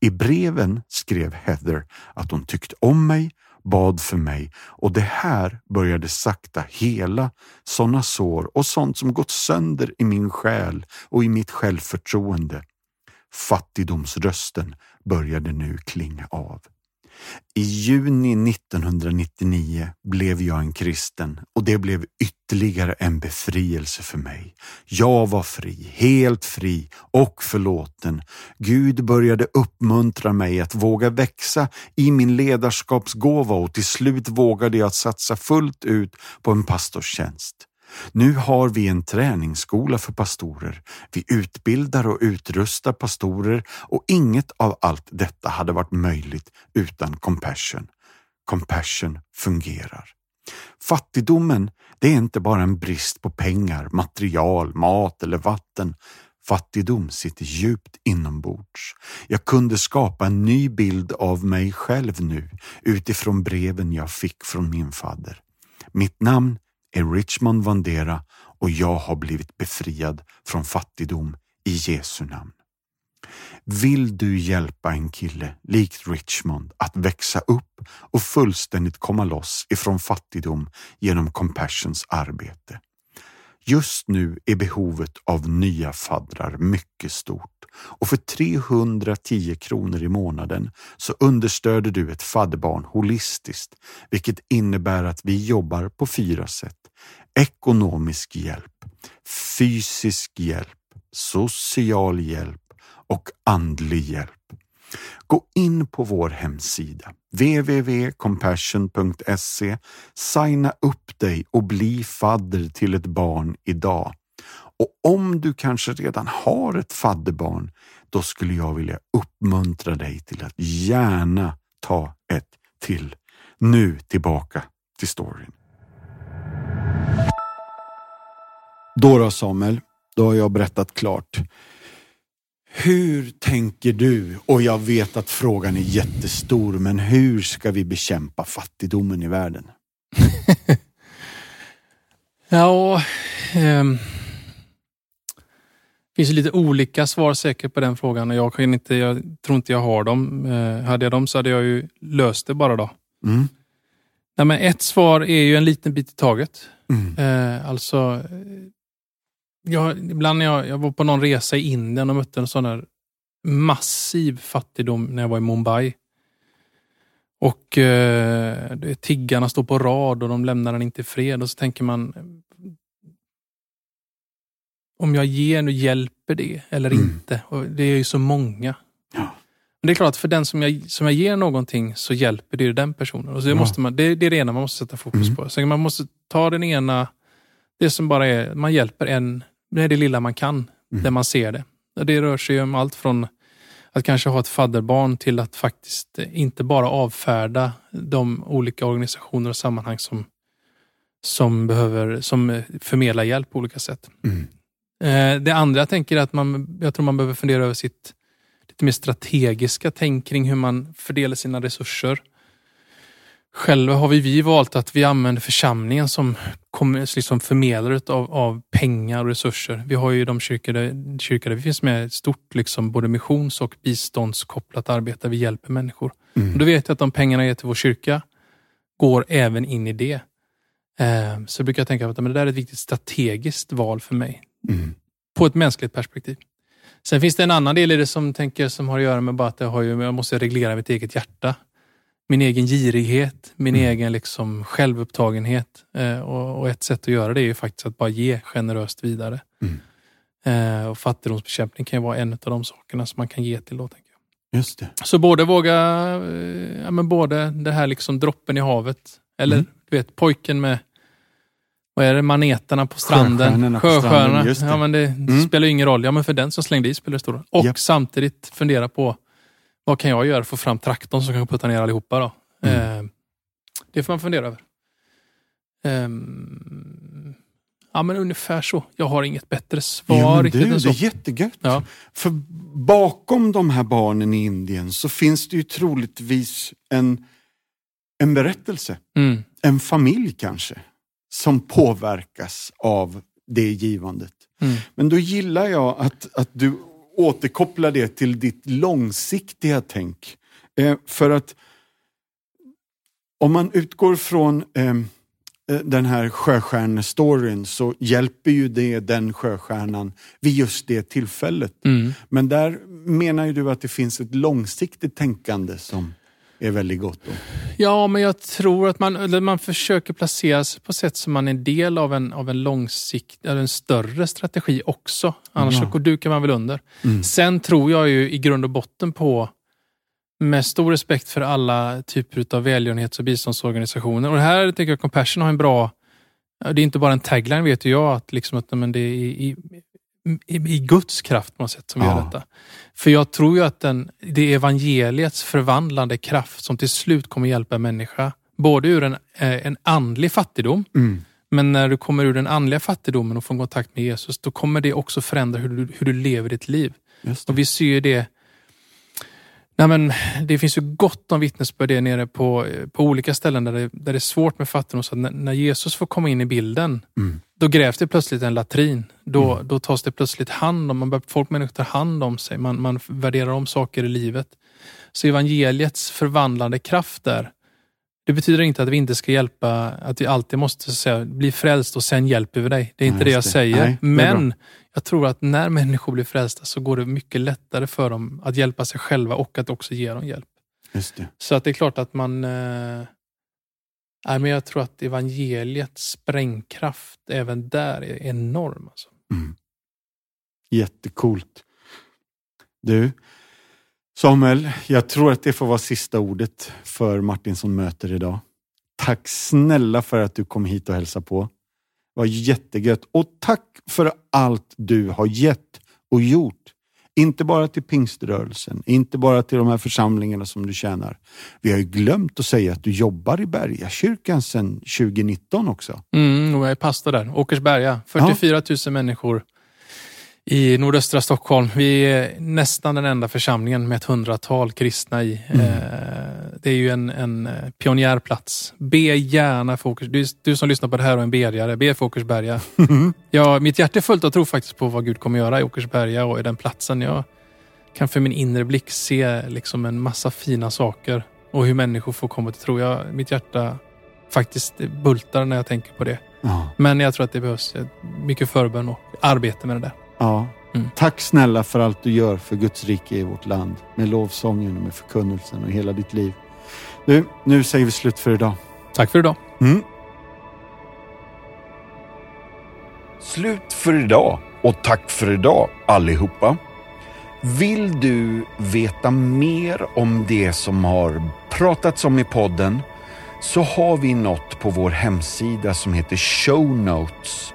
I breven skrev Heather att hon tyckte om mig, bad för mig och det här började sakta hela sådana sår och sånt som gått sönder i min själ och i mitt självförtroende. Fattigdomsrösten började nu klinga av. I juni 1999 blev jag en kristen och det blev ytterligare en befrielse för mig. Jag var fri, helt fri och förlåten. Gud började uppmuntra mig att våga växa i min ledarskapsgåva och till slut vågade jag att satsa fullt ut på en pastorstjänst. Nu har vi en träningsskola för pastorer. Vi utbildar och utrustar pastorer och inget av allt detta hade varit möjligt utan Compassion. Compassion fungerar. Fattigdomen, det är inte bara en brist på pengar, material, mat eller vatten. Fattigdom sitter djupt inombords. Jag kunde skapa en ny bild av mig själv nu utifrån breven jag fick från min fadder. Mitt namn är Richmond Vandera och jag har blivit befriad från fattigdom i Jesu namn. Vill du hjälpa en kille likt Richmond att växa upp och fullständigt komma loss ifrån fattigdom genom Compassions arbete? Just nu är behovet av nya faddrar mycket stort och för 310 kronor i månaden så understöder du ett fadderbarn holistiskt, vilket innebär att vi jobbar på fyra sätt. Ekonomisk hjälp, fysisk hjälp, social hjälp och andlig hjälp. Gå in på vår hemsida www.compassion.se, signa upp dig och bli fadder till ett barn idag. Och om du kanske redan har ett fadderbarn, då skulle jag vilja uppmuntra dig till att gärna ta ett till. Nu tillbaka till storyn. Då då Samuel, då har jag berättat klart. Hur tänker du? Och jag vet att frågan är jättestor, men hur ska vi bekämpa fattigdomen i världen? <laughs> ja, ehm, finns lite olika svar säkert på den frågan. Jag, kan inte, jag tror inte jag har dem. Eh, hade jag dem så hade jag ju löst det bara då. Mm. Nej, men ett svar är ju en liten bit i taget. Mm. Eh, alltså jag, ibland när jag, jag var på någon resa i Indien och mötte en sån här massiv fattigdom när jag var i Mumbai. Och eh, tiggarna står på rad och de lämnar den inte i fred. Och så tänker man, om jag ger nu, hjälper det eller mm. inte? Och det är ju så många. Ja. Men det är klart att för den som jag, som jag ger någonting så hjälper det den personen. Och så ja. måste man, det, det, är det ena man måste sätta fokus mm. på. Så man måste ta den ena, det som bara är, man hjälper en det är det lilla man kan, mm. där man ser det. Och det rör sig om allt från att kanske ha ett fadderbarn till att faktiskt inte bara avfärda de olika organisationer och sammanhang som, som, behöver, som förmedlar hjälp på olika sätt. Mm. Eh, det andra jag tänker är att man, jag tror man behöver fundera över sitt lite mer strategiska tänk kring hur man fördelar sina resurser. Själva har vi, vi valt att vi använder församlingen som liksom förmedlare av, av pengar och resurser. Vi har ju de kyrkor där, kyrkor där vi finns med stort liksom både missions och biståndskopplat arbete. Vi hjälper människor. Mm. Och då vet jag att de pengarna jag ger till vår kyrka går även in i det. Eh, så jag brukar tänka att det där är ett viktigt strategiskt val för mig. Mm. På ett mänskligt perspektiv. Sen finns det en annan del i det som, tänker, som har att göra med bara att jag, har ju, jag måste reglera mitt eget hjärta min egen girighet, min mm. egen liksom självupptagenhet. Eh, och, och, ett sätt att göra det är ju faktiskt att bara ge generöst vidare. Mm. Eh, och fattigdomsbekämpning kan ju vara en av de sakerna som man kan ge till. Då, tänker jag. Just det. Så både våga, eh, ja, men både det här liksom droppen i havet, eller mm. du vet pojken med vad är det, maneterna på stranden. Sjöstjärnorna. Ja, men det mm. spelar ingen roll. Ja, men för den som slängde i spelar det stor roll. Och yep. samtidigt fundera på vad kan jag göra för att få fram traktorn som kan putta ner allihopa? Då? Mm. Eh, det får man fundera över. Eh, ja, men ungefär så. Jag har inget bättre svar. Ja, men du, det är jättegött. Ja. För bakom de här barnen i Indien så finns det ju troligtvis en, en berättelse. Mm. En familj kanske, som påverkas av det givandet. Mm. Men då gillar jag att, att du återkoppla det till ditt långsiktiga tänk. Eh, för att om man utgår från ehm, eh, den här sjöstjärnestoryn så hjälper ju det den sjöstjärnan vid just det tillfället. Mm. Men där menar ju du att det finns ett långsiktigt tänkande som är väldigt gott. Då. Ja, men jag tror att man, man försöker placera sig på sätt som man är en del av en, av en långsikt, eller en större strategi också. Annars ja. så dukar man väl under. Mm. Sen tror jag ju i grund och botten på, med stor respekt för alla typer av välgörenhets och biståndsorganisationer. Och det här tycker jag Compassion har en bra det är inte bara en tagline vet jag, att, liksom att men det är i, Guds kraft på något sätt som ja. gör detta. För jag tror ju att den, det är evangeliets förvandlande kraft som till slut kommer hjälpa en människa. Både ur en, eh, en andlig fattigdom, mm. men när du kommer ur den andliga fattigdomen och får kontakt med Jesus, då kommer det också förändra hur du, hur du lever ditt liv. Och vi ser ju det Nej, men det finns ju gott om vittnesbörd nere på, på olika ställen där det, där det är svårt med fattigdom. Så när, när Jesus får komma in i bilden, mm då grävs det plötsligt en latrin. Då, mm. då tas det plötsligt hand om, man bör, folk människor tar hand om sig, man, man värderar om saker i livet. Så evangeliets förvandlande kraft där, det betyder inte att vi inte ska hjälpa, att vi alltid måste säga, bli frälst och sen hjälper vi dig. Det är inte Nej, det jag det. säger. Nej, Men jag tror att när människor blir frälsta så går det mycket lättare för dem att hjälpa sig själva och att också ge dem hjälp. Så att det är klart att man eh, Nej, men jag tror att evangeliets sprängkraft även där är enorm. Alltså. Mm. Jättecoolt. Du, Samuel, jag tror att det får vara sista ordet för Martinsson möter idag. Tack snälla för att du kom hit och hälsade på. Det var jättegött och tack för allt du har gett och gjort. Inte bara till pingströrelsen, inte bara till de här församlingarna som du tjänar. Vi har ju glömt att säga att du jobbar i Bergakyrkan sedan 2019 också. Mm, och jag är pastor där. Åkersberga, 44 ja. 000 människor i nordöstra Stockholm. Vi är nästan den enda församlingen med ett hundratal kristna i. Mm. Eh, det är ju en, en eh, pionjärplats. Be gärna Åkers, du, du som lyssnar på det här och är en bedjare, be för Åkersberga. Mm. Ja, mitt hjärta är fullt av tro faktiskt på vad Gud kommer göra i Åkersberga och i den platsen. Jag kan för min inre blick se liksom en massa fina saker och hur människor får komma till tro. Jag, mitt hjärta faktiskt bultar när jag tänker på det. Ja. Men jag tror att det behövs mycket förbön och arbete med det där. Ja. Mm. Tack snälla för allt du gör för Guds rike i vårt land. Med lovsången och med förkunnelsen och hela ditt liv. Nu, nu säger vi slut för idag. Tack för idag. Mm. Slut för idag och tack för idag allihopa. Vill du veta mer om det som har pratats om i podden så har vi något på vår hemsida som heter Show Notes.